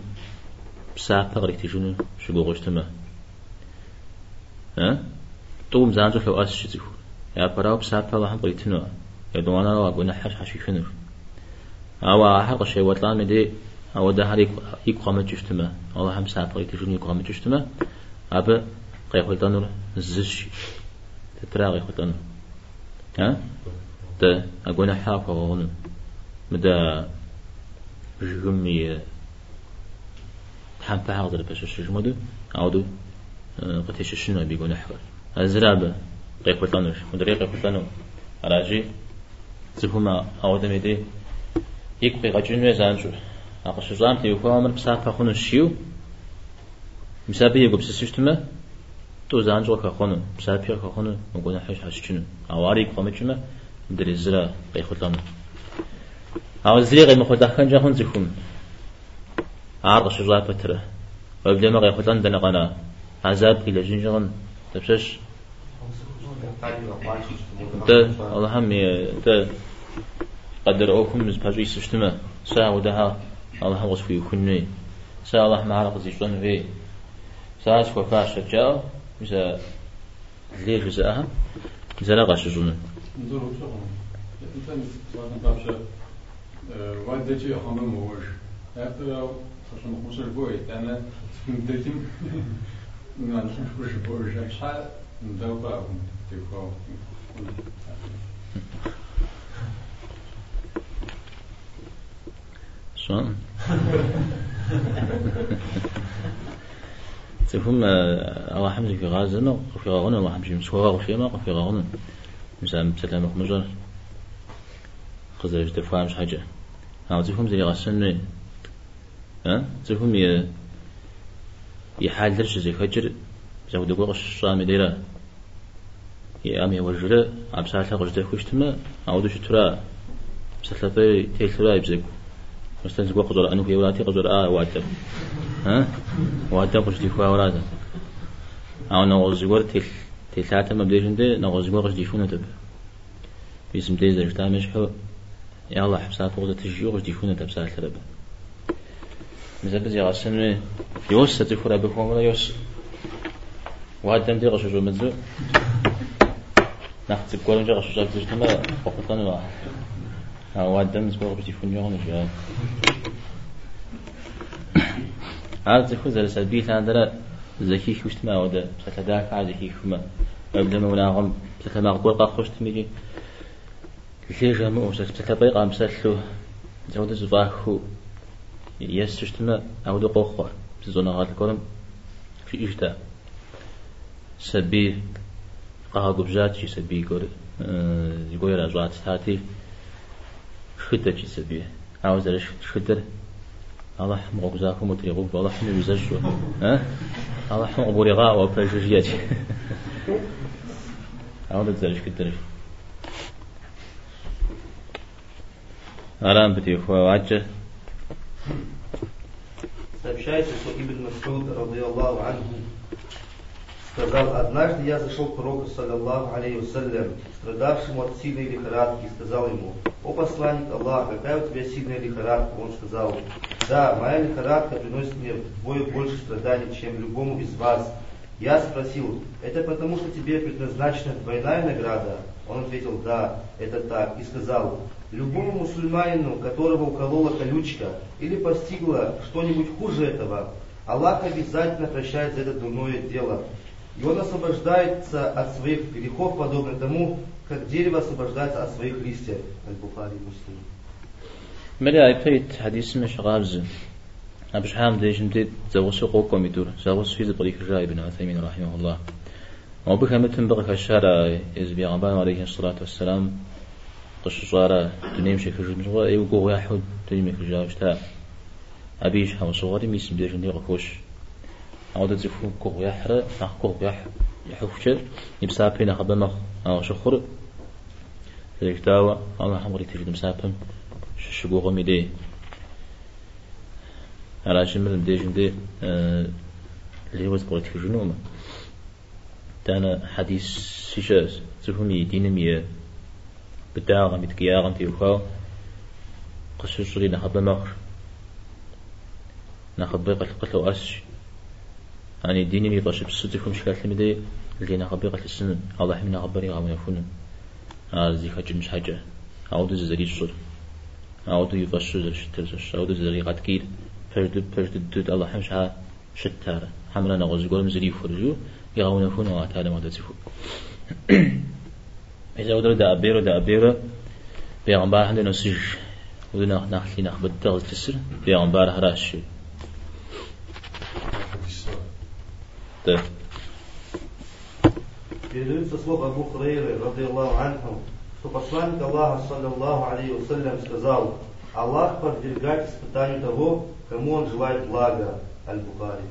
بساعة تغرق تجون شو غش تما ها؟ توم زانجو لو أس شتيفو يا براو الله هم قيتنو يا دوانا لو أقول نحش حشي فنر أو حق شيء وطلع مدي أو ده هريك يقام جشتما الله هم ساعة قيتجون يقام جشتما أبا قيخل تنور زش. تتراغي خطن ها؟ تا أقول حافظ غنم مدى جمي تحم فحاضر بس الشجمدو أعودو قتيش الشنو بيقول حفر الزرابة قيخل تنور مدري تنور راجي زفما أعود ميدي يكبي غجنوي زانجو أقش زامتي وفامر بسافة خنو الشيو مسابي يقول بسيستما تو زانجو كخونو مسابي كخونو مقولنا حش حشچنو اواري قومچما در الزرا بيخطلانو أو زري غي مخدا كان جاهون زكم عارض شجاع بتره وبدا ما غيخطلان دنا عذاب إلى جنجان تبشش ده الله هم ده قدر اوكم مز باجي سشتما سا ودها الله وصفي يكوني سا الله ما عرف زيشون في ساس وفاش جاو مثلا ليش جزاها مثلا غاش جنون خانم موش حتى لو عشان نخش البويت أنا دتيم ما نخش البويت شحال نداو to go. شلون؟ تفهم أو حمزة في غازنا في غاغنا ما حمزة مسوار في ما في غاغنا مثلا مثلا مخمجر خزر تفهمش حاجة. ها تفهم زي غسلنا ها؟ تفهم يحال درش زي فجر زود قرش صامي ديرة. يا أمي وجرة عبسالة قجدة خوشتما أو دوش ترى بسالة تيل ترى يبزقو مثلا زقوا قدر أنو في ولاتي قدر آه وادم ها وادم قش دي فوا ولادا أو نغوز تل تلاتة ما بديش ندي نغوز زقور قش دي فونا تب بيسم دي زرش تامش حو يا الله حبسات قدر تجيو قش دي فونا تب سال تربا مثلا بزي غاسن يوس تفورا بكم ولا يوس وادم دي قش جو مزو نحت قولن جا قش جو تجتما فقطان واحد. وادم زبور بتي فنيون جا هذا تكون زل سبيل هذا زكي خوشت ما ودا بسات داك على زكي خما قبل ما ولا غم. بسات ما قول قا خوشت ميجي. كل جامع وسات بسات بيقى مسلو زود زفاخو يسشت ما. أو دو قوخور بزونا الكلام في إجدا سبي قها قبجات شي سبي يقول آه، يقول رجعت هاتي شتر شي سبي عاوز رش شتر الله حمق قزاكم وتريقوك والله حمي وزجوا ها؟ الله حمق بوريغاء وبرجوجيات. عاوز تزرش كتر أرام بتي أخوة وعجة. طيب شايف ابن مسعود رضي الله عنه. Сказал, однажды я зашел к пророку, саллаллаху алейхи страдавшему от сильной лихорадки, и сказал ему, о посланник Аллаха, какая у тебя сильная лихорадка? Он сказал, да, моя лихорадка приносит мне вдвое больше страданий, чем любому из вас. Я спросил, это потому, что тебе предназначена двойная награда? Он ответил, да, это так, и сказал, любому мусульманину, которого уколола колючка или постигла что-нибудь хуже этого, Аллах обязательно прощает за это дурное дело. И он освобождается от своих грехов, подобно тому, как дерево освобождается от своих листьев. Аль-Бухари Муслим. ملي أيبتيت حديث مش غابز أبش حام ديش مديد زوس قوكم يدور زوس في زبريك جاي بن عثيمين رحمه الله وبك متن بغك الشارع إز بيغنبان عليه الصلاة والسلام قش صار دنيم شيخ جمجوا أي وقوه يحود دنيم في جاوشتا أبيش حو صغاري ميسم ديش ندي غكوش عودة زفو قوه يحرى نح قوه يح يحوفش يبسابين أخبمخ أو شخور ذلك داوة الله حمري تجد مسابم شبو غمي دي على شمر دي جندي اللي هو تقول في جنوم تانا حديث سيشاس تفهمي دينمية بداغم يتقياغم تيوخاو قصص لي نخبر مخر نخبر قتل قتل أسش يعني ديني مي باشب سوتكم شكال مدي اللي نخبر قتل السنن الله حمي نخبر يغام يفونن هذا زي خجل مش حاجة. عودة زريج صور. عودة يفشو زر شتر عودة زري قد كير. فرد فرد دود الله حمش ها شتارة. حملا نغوز قول مزري فرجو يغام يفون وعتالا ما تسفو إذا ودر دا أبيرو دا أبيرو. بيغمبار هندي نسج ودنا نخلي نخبط دغز تسر بيغمبار هراش ده Передаются слова Абу Хурейры, радиаллаху анху, что посланник Аллаха, саллаллаху алейхи вассалям, сказал, Аллах подвергает испытанию того, кому он желает блага. Аль-Бухари.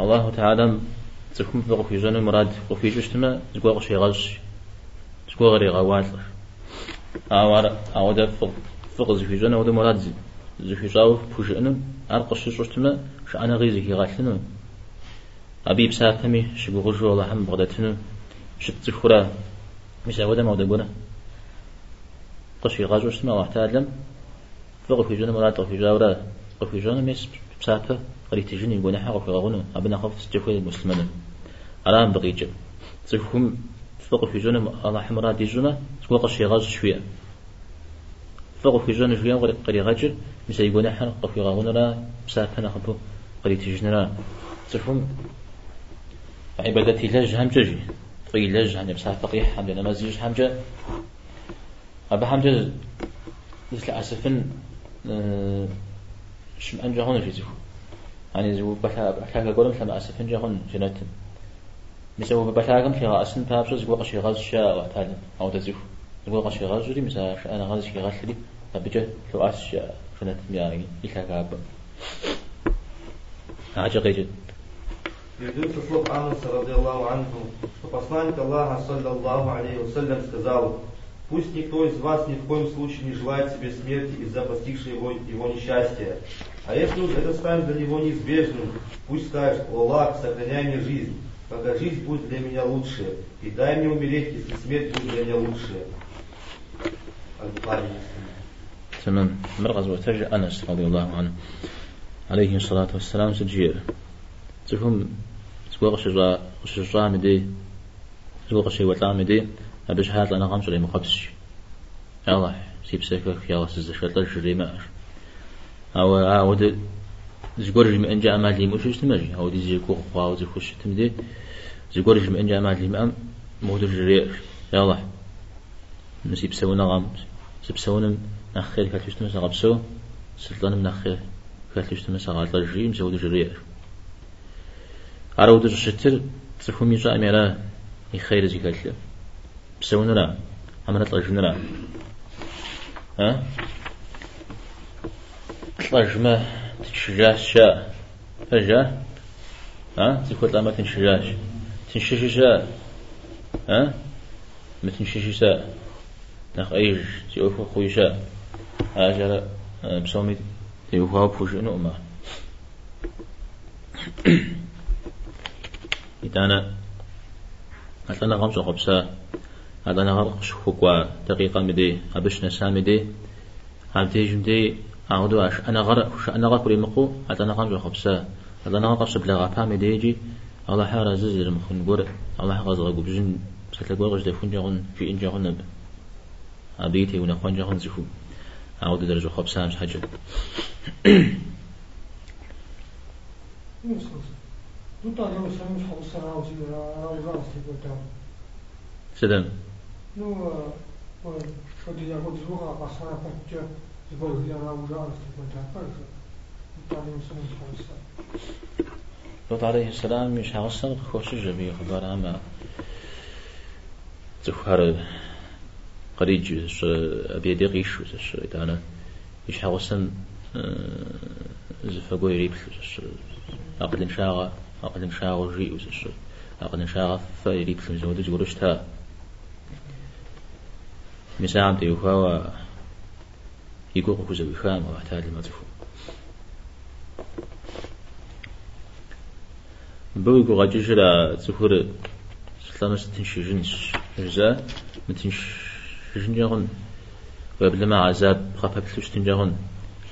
الله تعالى تكون في في جنة مراد وفي جشتما تقول شيء غش تقول غير غوات أوار أودا فوق فوق في جنة ودا مراد زي في جاو بوجئنا أرقش جشتما شأنا غيزي كي غاتلنا أبي بسافمي شبو غجو الله هم بغدتنا شت خورا مش أودا ما ودا قونا قشي غاجو شتما واحتالم فوق في جنة مراد في جاورا في جنة مس بسافة قري تجني يقول حق في غغنو أبنا خف استجفوا المسلمين على بقيجة تفهم فوق في جنة الله حمرا دي جنة تقول قشي غاج شوية فوق في جنة شوية قري غاجر مس يقول حق في غغنو لا بسافة نخبو قري تجني لا تفهم عبادتي لج هم جي طيب لج هم بسافة فقيح هم نمازيج هم جا أبا هم جا مثل أسفن شم أنجا هون في زفو يعني زو بحا بحا قولم لما أسفن جهون جنتن مثلا بحا كم شيء أسن بابش زو قشي غاز شاء وتعلم أو تزفو زو قشي غاز جري مثلا أنا غاز شيء غاز لي فبجه لو أس جنت يعني إيش هكذا عجقي Передается слов Анаса, радиаллаху анху, что посланник Аллаха, саллаллаху алейхи вассалям, сказал, Пусть никто из вас ни в коем случае не желает себе смерти из-за постигшего его, его несчастья. А если уж это станет для него неизбежным, пусть скажет, «О Аллах, сохраняй мне жизнь, пока жизнь будет для меня лучше, и дай мне умереть, если смерть будет для меня лучше». تمام مرغز وترجع أنس رضي الله عنه. عليه الصلاة والسلام سجير. تفهم سواق شجاع شجاع مدي سواق شيء وطلع مدي أبش هات أنا غمش لي مقبسش الله سيب سكك يا سز شطر شري ما أو أود زغور جم إنجا ما لي مش أو دي زيكو خوا زي خش تمدي. زغور جم إنجا ما لي ما مودر جري الله نسيب سونا غام سيب سونا نخيل كاتشت مسا غبسو سلطان نخيل كاتشت مسا غالطر جري مسود جري أرود جشتر تفهم يجا أميرا يخير زي كاتشت بسونرا هم نطلع جنرا ها؟ طلع جمع تشجاش شا. فجا ها؟ تقول ما تنشجاش. تنشجش ها؟ ما تنشجش نخ أيج تيوفو خويشا هاجر بسومي تيوفو بوشنو ما إذا أنا أتنا غمسة خبسة هذا أنا غرق شكوا دقيقة مدي أبش نسا مدي عبدي جمدي أعودو أش أنا غرق وش أنا غرق مقو هذا أنا غرق خبسة. هذا أنا غرق سبلا غفا مدي يجي الله حارة زيزر مخن قر الله غاز غاقو بجن سأتلقى غش دفون جاغن في إن جاغن نب. أبيتي ونخوان جاغن زفو. أو درجة خب سامس حجب. سدم نو شدی یا خود زوغا بسنا پچ زبول یا را وجا استفاده کرد تعلیم سمس حوصله لوط عليه السلام مش حوصله خوشش بيه خبر اما زخرب قريج أبي دقيش وش إدانا مش هوصل زفقو يريب أقل شاغة أقل شاغة جي أقل شاغة فيريب زود جورشتها مساعم تيوفا و يقوق كوزا بفام وحتى لما تفو بو يقو غاجيش لا تفور سلامة تنشجن جزا متنشجن جاغن وقبل ما عذاب خفا بتلوش تنجاغن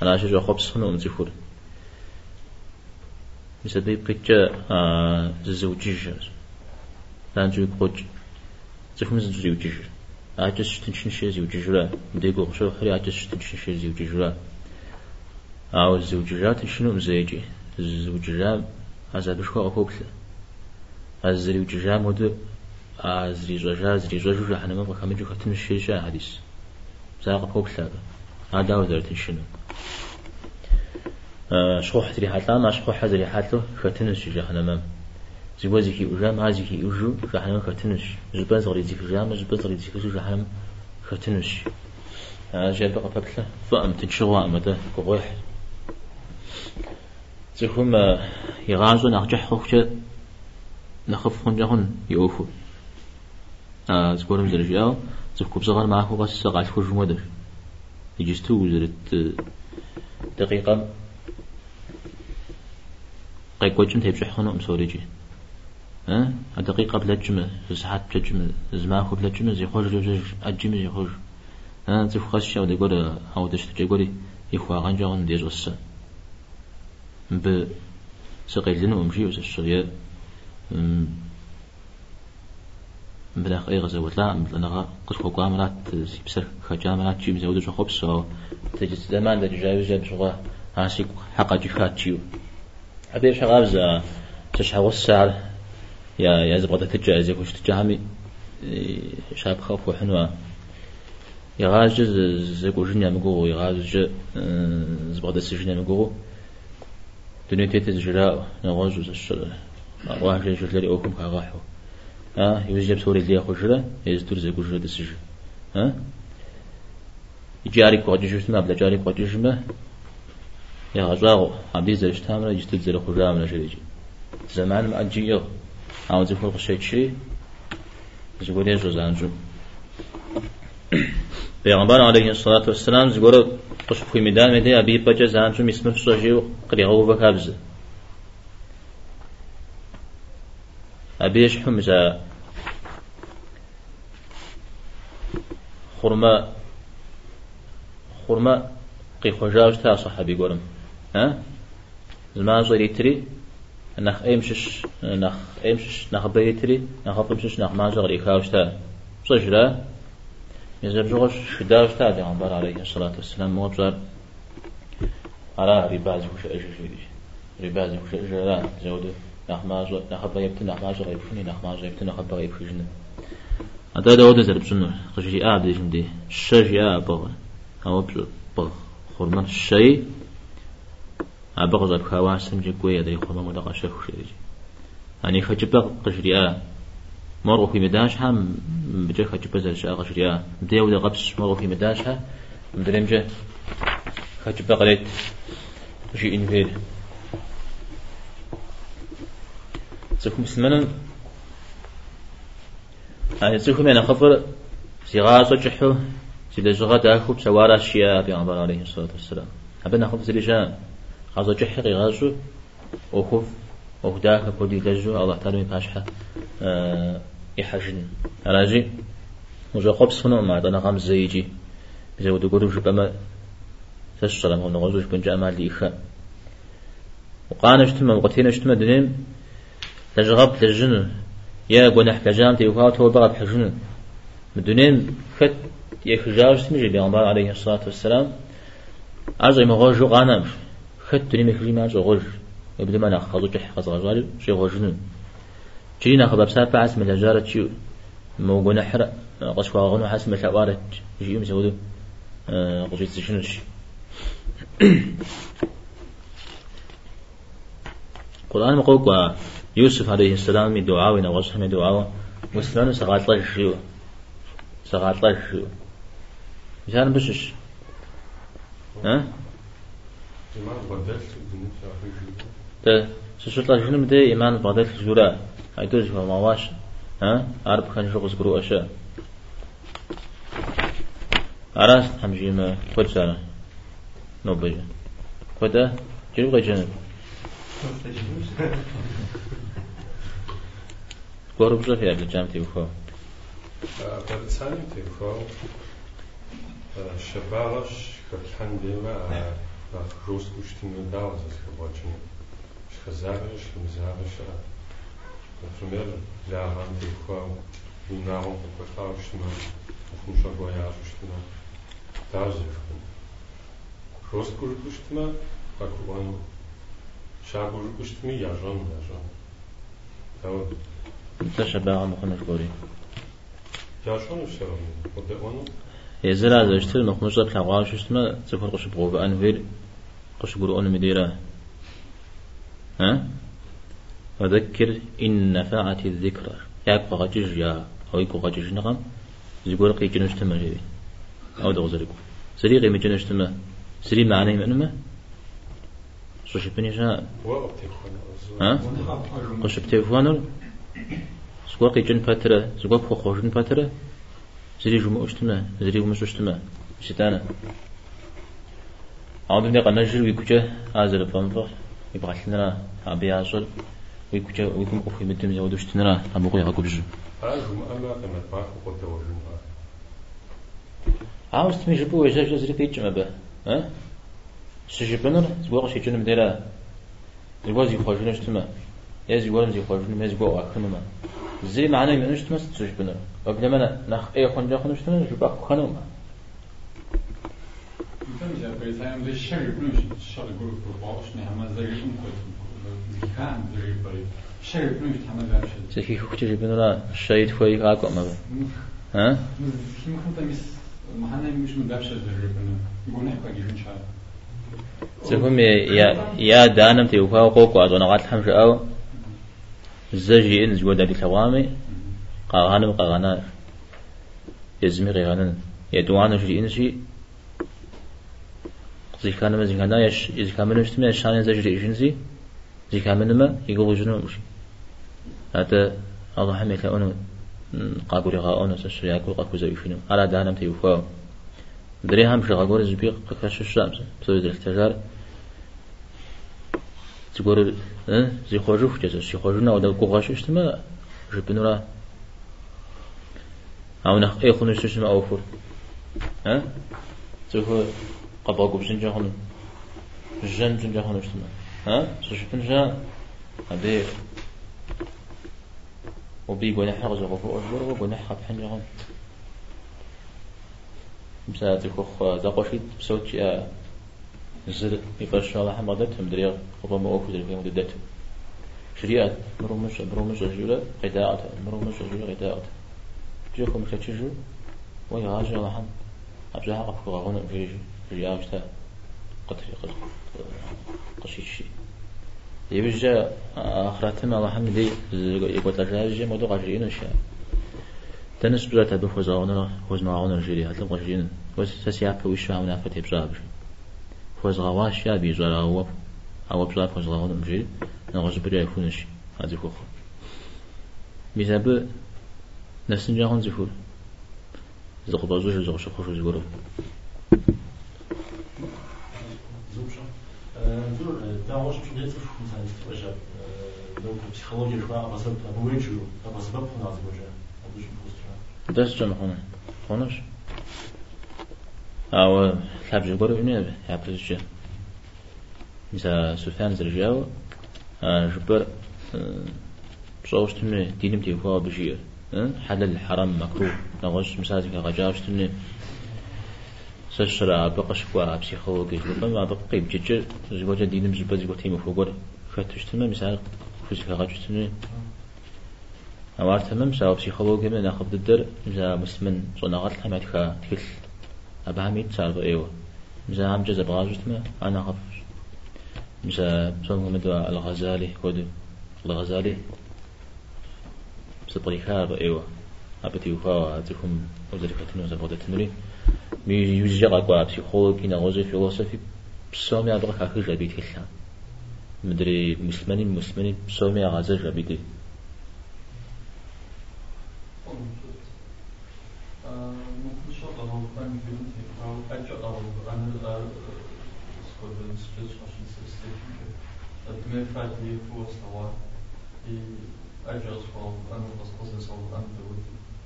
أنا عشان خبص خنو متفور مثل بي بكتشا زوجيج لأن جو يقوج تفهم زوجيج عجز تنشن شيء زوج جرا بديقو شو خري عجز تنشن شيء زوج جرا أو الزوجات شنو مزيجي الزوجات هذا بشكو أخوك الزري وججا مود أزري ججا زري ججا جا حنا ما بخام جو ختم شيء شا حديث زاق أخوك لا هذا وزر تنشنو شو حتري حتى ما شو حزري حتى ختم شيء حنا ما زيبو زيكي وجا ما زيكي وجو جحنم ختنش زبان زغري زيكي جام زبان زغري زيكي جو جحنم ختنش جاب بقى بابلا فأم تنشغوا أمدا كوغيح زيكم يغازو نرجح خوشة نخف خنجهن يوفو زكورم زرجاو زكوب صغر معك وغاس سقال خوش مدر يجستو وزرت دقيقة قيق وجم تيبشح خنو مسوريجي ها دقيقة بلجمة ساعات بلجمة زمان خو بلجمة زي خوش جوج أجمة زي خوش ها زي خاص شو دي قولي أو دشت جي قولي يخوا غنجا غن دي جوسا ب سقيل لنا ومشي وس الشغية بلا ولا بلا قد خو قامرات سيبسر خجامرات جيم زود شو خبص تجد زمان ده جايز جاب شغا هاسيك حقا جفات جيو أبي شغابزة تشحى السعر يا يا زبغة تجا زي كوش تجامي شاب خوف وحنوا يغاز زكوجن يمغو يغاز زبغد السجن يمغو دنيا تيتز جراء نغاز الشر الله جل جلاله أوكم كغاحو ها يوجب سوري اللي ياخو جرا يزدور زكوجن السجن ها يجاري قد جسمه بلا جاري قد جسمه يا غزاغو عبدي زرش تامر يجتد زر خجا من جريجي زمان ما أجيو عاوز يخلق شيء شيء زقول يجوز زانجو پیغمبر علیه الصلاة والسلام زگور قش خوی میدان میده ابی بچه زانجو میسمر سوجیو قریغو بکابز أبيش حمزة خرما خرما قي خجاج تا صحابي قولم ها؟ زمان زوري تري نخ ايمشش نخ ايمشش نخ بيتري نخ قمشش نخ ما زغري خاوش تا. صجرا يزب جوش شداش تا دي عمبر عليه الصلاة والسلام موبزار على رباز وش اجري رباز وش اجري لا زودو نخ ما زغ نخ بيبت نخ ما زغري بشني نخ ما زغري نخ بغي بشجن هذا ده وده زرب سنو خجي آب دي جمدي شجي آب بغ أو بغ خرمان الشيء أبغى زب خواس سمجي قوي دي. خما مدقا شف شيء يعني خجبا قشريا مرغو في مداش هم. بجا خجبا زر شا قشريا بدي ودا قبس مرغو في مداش ها. مدرم جا خجبا قلت شيء إنفير سكم مسلمنا أنا سكم أنا خفر سيغاس وجحو سيدا زغا داخو بسوارا الشيا بيغمبر عليه الصلاة والسلام. أبنا خفر سيرجان غازو جحقي غازو وخف وهداك كودي لجو الله تعالى يباشحة أه يحجن راجي وجا قبس هنا ما دنا غام زيجي. بزو دقولو جبما تشرم هو نغزو جبن جامع ليخا وقانا اجتمع وقتين اجتمع دنيم تجغب تجن يا قنح كجام تيوكاو تو بغا بحجن مدنين فت يخجاج سمجي بيغمبار عليه الصلاة والسلام. أرزي مغوجو قانامش خدت لي مكري ما غوج يبدو ما ناخذ جح خذ غزال شي غوجن جي ناخذ بسات بعس من الجارة شي مو قنا حرق قصوا غنو حس من شوارج جي يوم سودو قجيت سشنش القرآن مقوق يوسف عليه السلام دعاء من دعاء وسلمان سغات الله شيو سغات الله شيو مثلا بشش. ها؟ ده سشطلا شنو مده إيمان بغداد الجورا هيدو جوا مواش ها؟ عرب خان شو قصقرو أشا. عراس حمجي ما خد سارة. نو بجا خدا جنوب جنوب Скоро бжлах е, я бджам ти ухо. Е Бабицани ти е ухо. Шабалаш хатхан дема рус куштин дал за схабачен. Шхазавиш, мзавиш. Например, для ган ти ухо. Унавам покохавшма. Хумша бояжушма. Дажевхан. Рус куштма. Акуан. Шагур куштми яжон яжон. Давай. تشبع مخنش قوري جاشون الشرم قدقونه يزل هذا ذات لعوا شو تفر قش بقوة أنفير قش قرؤون مديرة ها؟ فذكر إن نفعت الذكرى ياك بغجج يا أو يكو غجج نغم زيقول قي جنوش تمجيبي أو دغزريكو سري غي مجنوش تمه سري معنى شو شبني بنيشا ها؟ قش بتلفونر سقوا قي جن باترة سقوا بخو خوشن باترة زري جمع اشتما زري جمع اشتما شتانا عم بني قناجر ويكوجا هذا فنفخ يبغى لنا أبي عشر ويكوجا ويكم أخي مدم يودوش تنرا أبو قوي هاكو بجو عاوز تمي جبو وجاج جزري بيج ما به. ها سجبنر زبوغ شي جنم ديرا زبوغ زي خوجنا شتما يا زبوغ زي خوجنا ما زبوغ أكلنا ما زي معنا ما نخ أي خنجا خنوش تما جبا خنو ما Mesela Beytayam da şer yapmış, şer grup kurbaş ne hemen zayıfım koydum. Kan zayıf bari. Şer yapmış hemen vermiş. زكي خوجا جبنرا شايد خوي غاكو ما ها؟ محنا مش من دبشة الربنا يقول نحكي جيشن شاء زكم يا يا دانم تيوفا وقوق وأدونا غات حمش أو. زجي إن زود دي ثوامي قاغانا وقاغانا يزمي غيغانا يدوانا شي إنشي زي كان ما زي كان يش زي كان من اشتمي شان زجري إشنزي زي كان من ما يقول جنو مش هذا الله حميك أنو قاقوري غاونو سشري أكو قاكو زي فينو. على دانم تيوفا دري هم شغا قور زبي قكاش الشمس بسوي ذي الاحتجار تقول زي في جزء زي خرجوا ناو دل قواش اشتما جبنورا أو نخ أي خنوش اشتما أوفر ها تقول قبل قبل سنجا خنو جن سنجا خنو اشتما ها سوشبن جا أبي وبي قول حق زغفو أجبر بحنجا خنو مثلا تكوخ زقوشيت بسوتش زر يفرش الله حمد دتهم دريا خطوة ما أوفو دريا مدة دتهم شريعة مرو مش مرو مش رجولة قداعة مرو مش رجولة قداعة جوكم مش تشجو ويا هاجي الله حمد أبزها قفوا غاونا بيجي رجاء مشتا قطري قشيشي يبجا آخرتنا الله حمد دي يقول لك موضوع عجيب نشأ تنس بزات هدو فوزاونا فوزماونا جيري هتلم قشين وس سسياب وش عمنا فتي بزابش فوزغاواش يا بيزولا هو أو بزاب فوزغاونا مجيري نغز بريا يفونش هذا كوخ بيزاب نسن جاهون زفور زق بازوش زق شخوش زغورو زور دعواش مش نيت في خمسة نستوجب لو بسيخولوجيا شوية أبصر أبويجو أبصر بخنا زوجة أبوش بوستر دست جمع خونه خونش أو ثابت جبر إنه يعبر جا مثلا سفيان زرجاو جبر بصوش تمني دينم تيفوا بجير حلال الحرام مكروه. نغش مسازك غجاوش تمني سشرا بقش كوا بسيخولوجي جبر ما بقي بجير زوجة دينم زبر زوجة تيمو فوقر. فتش تمني مثلا فيزيك غجاوش تمني أوار تمام سوا بسيخولوجي من أخذ الدر مزا مسلمن غلط حمات خا تكل. أبها ميت صار إيوه مزا هم جزء بغاجت ما أنا خف مزا صنع مدوا الغزالي كود الغزالي بس طريقة إيوه أبتي وفا أتكم وذلك تنو زبادة تنوري مي يوجد قوا بسيخولوجي نغوزي فيلوسفي بسومي أبغى كاكل جابي تكلا مدري مسلمانين مسلمانين بسومي غازل جابي تكلا Admir voorstellen i ajos for an was of an do.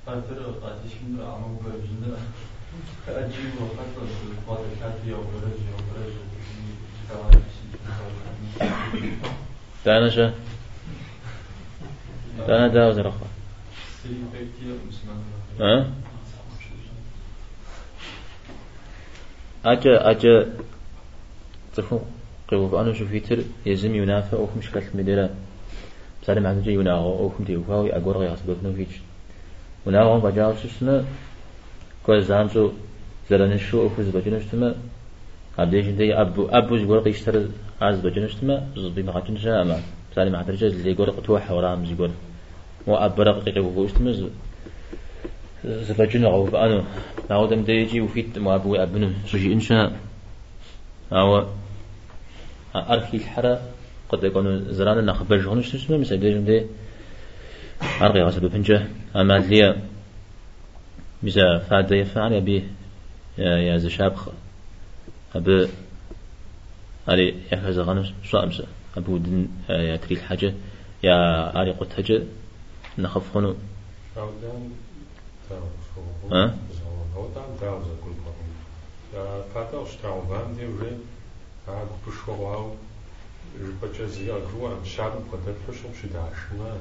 Fatter at ishindra among version ajivo fatter for the kati of version of version. دانا شا دانا داوز رخا ها أجا أجا تفهم قيوب أنا شو فيتر يزم ينافع أو مش كلام مديرة. سالم عن جي يناغو أو كم تيوفاوي أقول غير أصبح نوفيش وناغو بجاو سسنا كل زانزو زرنشو أو فوز بجنشتما عبديش دي أبو أبو يقول قيشتر عز بجنشتما زبي ما قاتن جامع سالم عن رجال اللي يقول قتوح ورام يقول وأبرق قيقو فوستمز زبجن أو بأنو نعودم ديجي وفيت ما أبو أبنو. سجي إنشاء. أو أركي الحرة قد يكون زران نخبر جهنش تسمى مثلا ديجم دي أرقي غسل بفنجة أما لي مثلا فاد يفعل يبي يا زشاب أبي علي يا كذا غنم صامسة أبو دن يا تري الحاجة يا علي قلت حاجة نخف خنو ها؟ Te dire, gros, un chat ou quoi d'être sur chez Dachna.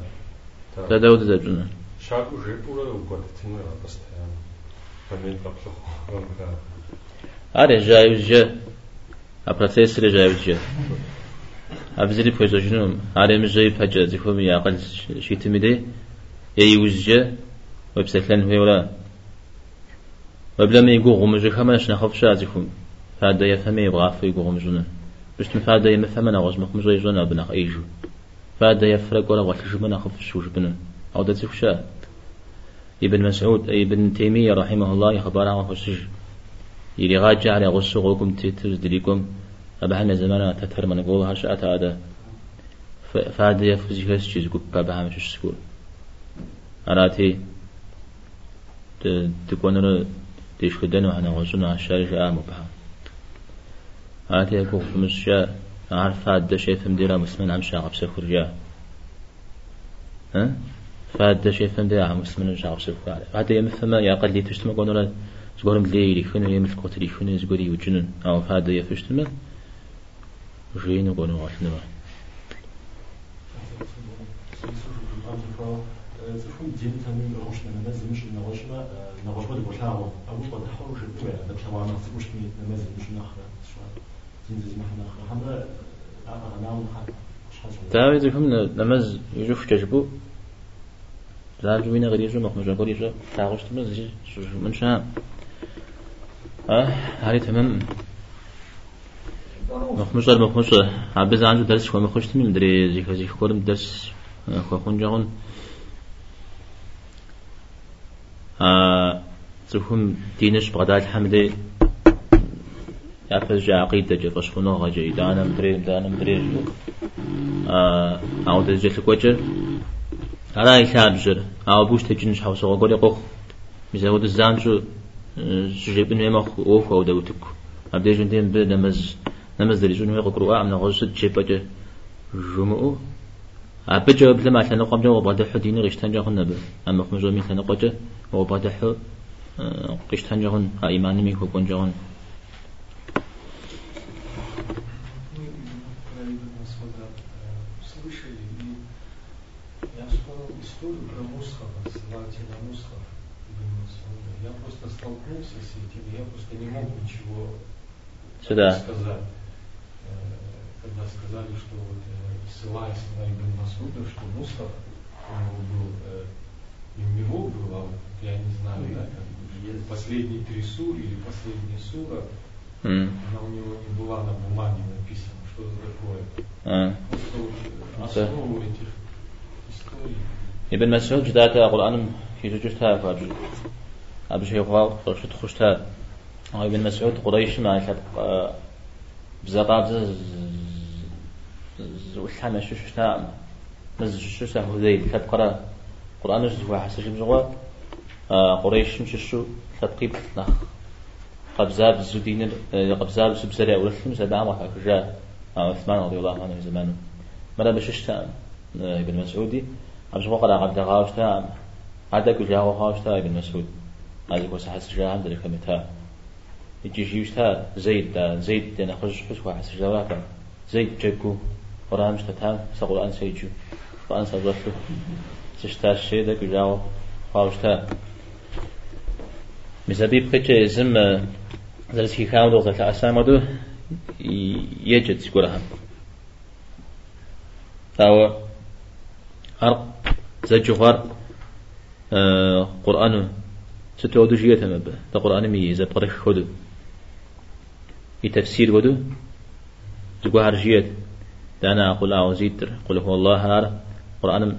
لا داود là, parce que un mec pas trop. أري جاي جا أبرتيس ري جاي جا أبزري بوزو جنوم أري مجاي بحاجة زيكم يا أقل شي تمدي يا يوزجا وبسكلن هو ولا وبلا ما يقول غمج كماش نخف شازكم فهذا يفهم يبغى في يقول غمجنا بس فهذا يمفهم أنا غزم خمج يجونا بنا أيجو فهذا يفرق ولا وحش بنا خف شوش بنا أو ده تفشا ابن مسعود ابن تيمية رحمه الله يخبر عن خشج يلي غاجع على غسوقكم تتز دليكم أبهنا زمانا تتر من قول هرشات هذا فهذا يفزي هس شيء قب بابها مش سكول أراتي تكون تيش خدنا وحنا غزونا الشارج آم بها هاتي يقول مشى عارف هذا شيء فهم ديرا مسلم عم شاغب سكر جا ها فهذا شيء فهم ديرا مسلم شاغب سكر هذا يمفهم يا قلي تشتم قولنا زغورم ليلي خنو يمس قتلي خنو زغوري وجنن أو فهذا يفشتم جينو قولنا غاشنا زفون دين تامين روشنا نماز مش نغشنا نغشنا دي بوشلاو أبوش قد حروش الدواء ده ما تسموش كمية نماز مش نخرة تاوي فهم نماز يجوف ججبو زال جوينا غير يجو مخمجا قول يجو تاغش تمز من شام. آه هاري تمام. مخمجا مخمجا عبز عنده درس شو مخش تمي مدري زيك زيك كورم درس خو خون جاون آه زفهم دينش بغداد حمدي. يعفز جا عقيدة جا فشخنو غجا دانا مدري دانا مدري آه أو دجت الكوجر على يساب جر. أو بوش تجنش حوس وقولي قخ مزود الزام شو سجيبن يما أوف أو دوتك أبدي جندين بد نمز نمز دري جنوي قروا أمنا غزت جيبا جمعو. أبجا بلا ما تنا قام جوا بعد حدين غشتان جهن نبى أما خمجوا مين تنا قجة وبعد حو غشتان جهن إيماني مي هو جهن столкнулся с этим, я просто не мог ничего Сюда. сказать. Э, когда сказали, что вот, э, ссылаясь на Ибн Масуда, что Мустав у него был, э, не у него был, а я не знаю, да, там, последние три суры или последняя сура, mm. она у него не была на бумаге написана, что это такое. А. Просто основу этих историй. Ибн Масуд, что это Коран, he just أبو شيخ غاو خشت خشتها ابن مسعود قريش ما كانت بزقاب والحما شو شتا مز شو سهو ذي كانت قرا قرآن جزء حسج بزغوا قريش مش شو تبقيب نخ قبزاب الزدين قبزاب سبسرع ولثم سبعة ما كجا عثمان رضي الله عنه زمانه مرة بششتا ابن مسعودي أمس وقرا عبد غاوشتا هذا كجا غاوشتا ابن مسعود هذا كوس حس جا عند الكمتا يجي جيوشتا زيد دا. زيد دا نخرج حس وحس جواكا زيد جكو قرآن مش تتام سقول سيجو قرآن سقولته تشتا الشيء دا كجا غاوشتا مسبيب كتش اسم درس كي كاو دوغتا كأسامة دو يجد سكورها فهو أرق زجغر آه قرآن ستودو جيتا مبا دا قرآن مي إذا بطريق خدو تفسير ودو زقو هرجيت دانا أقول أعوزيتر قل هو الله هار قرآن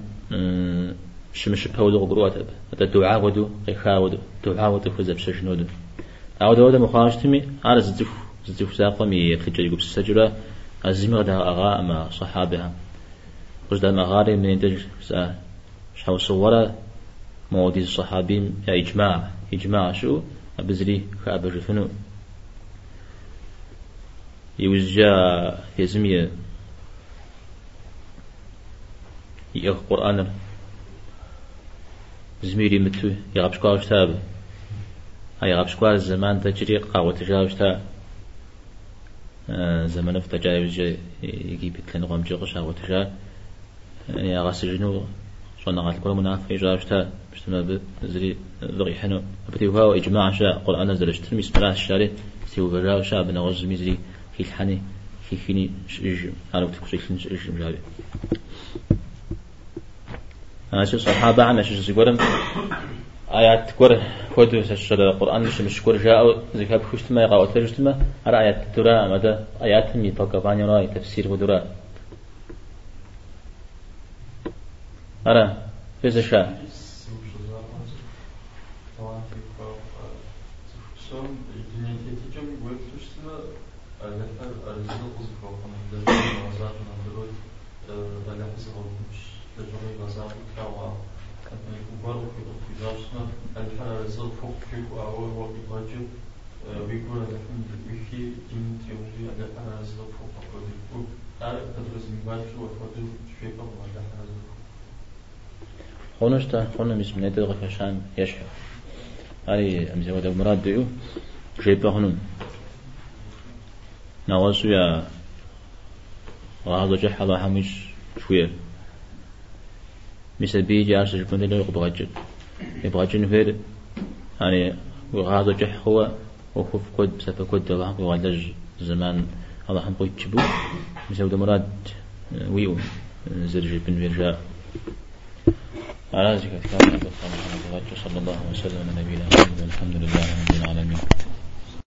شمش بهودو قروات هذا دعاء ودو قيخا ودو دعاء ودو فزب شجنودو أو دو مخاشتمي على زدف زدف ساقمي خجل يقول السجرة أزمي غدا أغا أما صحابها. وجد مغاري من يدج شحو صورة. مودي الصحابين يا إجماع. إجماع شو أبزري خابر فنو يوزجا يزمي يأخ قرآن زميري متو. يغبش قاوش تاب غبش قاوش الزمان تجري قاوة تجاوش تاب زمان فتجاوز يجيب تلين غم جغش قاوة تجاوز يا غسجنو شون قال كل منافق جاشتا بشتما بزري ذغي حنو. بتيوها إجماع شاء قرآن نزل اشتر بلا الشارع سيو بجاو شاء بنغز مزري في الحني في خيني شج على وقت كل شيء شج مجابي. هذا الصحابة عم شج سيقولم آيات كور كود سشر القرآن مش مش كور جاء ذكاب خشتما يقع وترجتما على آيات ترى مدى آيات مي بقى راي تفسير ودرا أرى في زشاء بيكون في din teori ada analiz do produto a подразумевает что вот شويه помогает analiz خونشتا خونا مش من يدرغ كشان يشحو هاي أمزي ودا مراد ديو جيبا هنون نواسو يا وهذا جح الله حميش شوية مثل بيجي عرس جبن دلو يبغجن يبغجن فير يعني وهذا جح هو وخف كود بسبب كود الله وعدج زمان الله هم قوي تشبو مثل مراد ويو زرج بن فيرجا على ذلك كان صلى الله وسلم على نبينا محمد والحمد لله رب العالمين.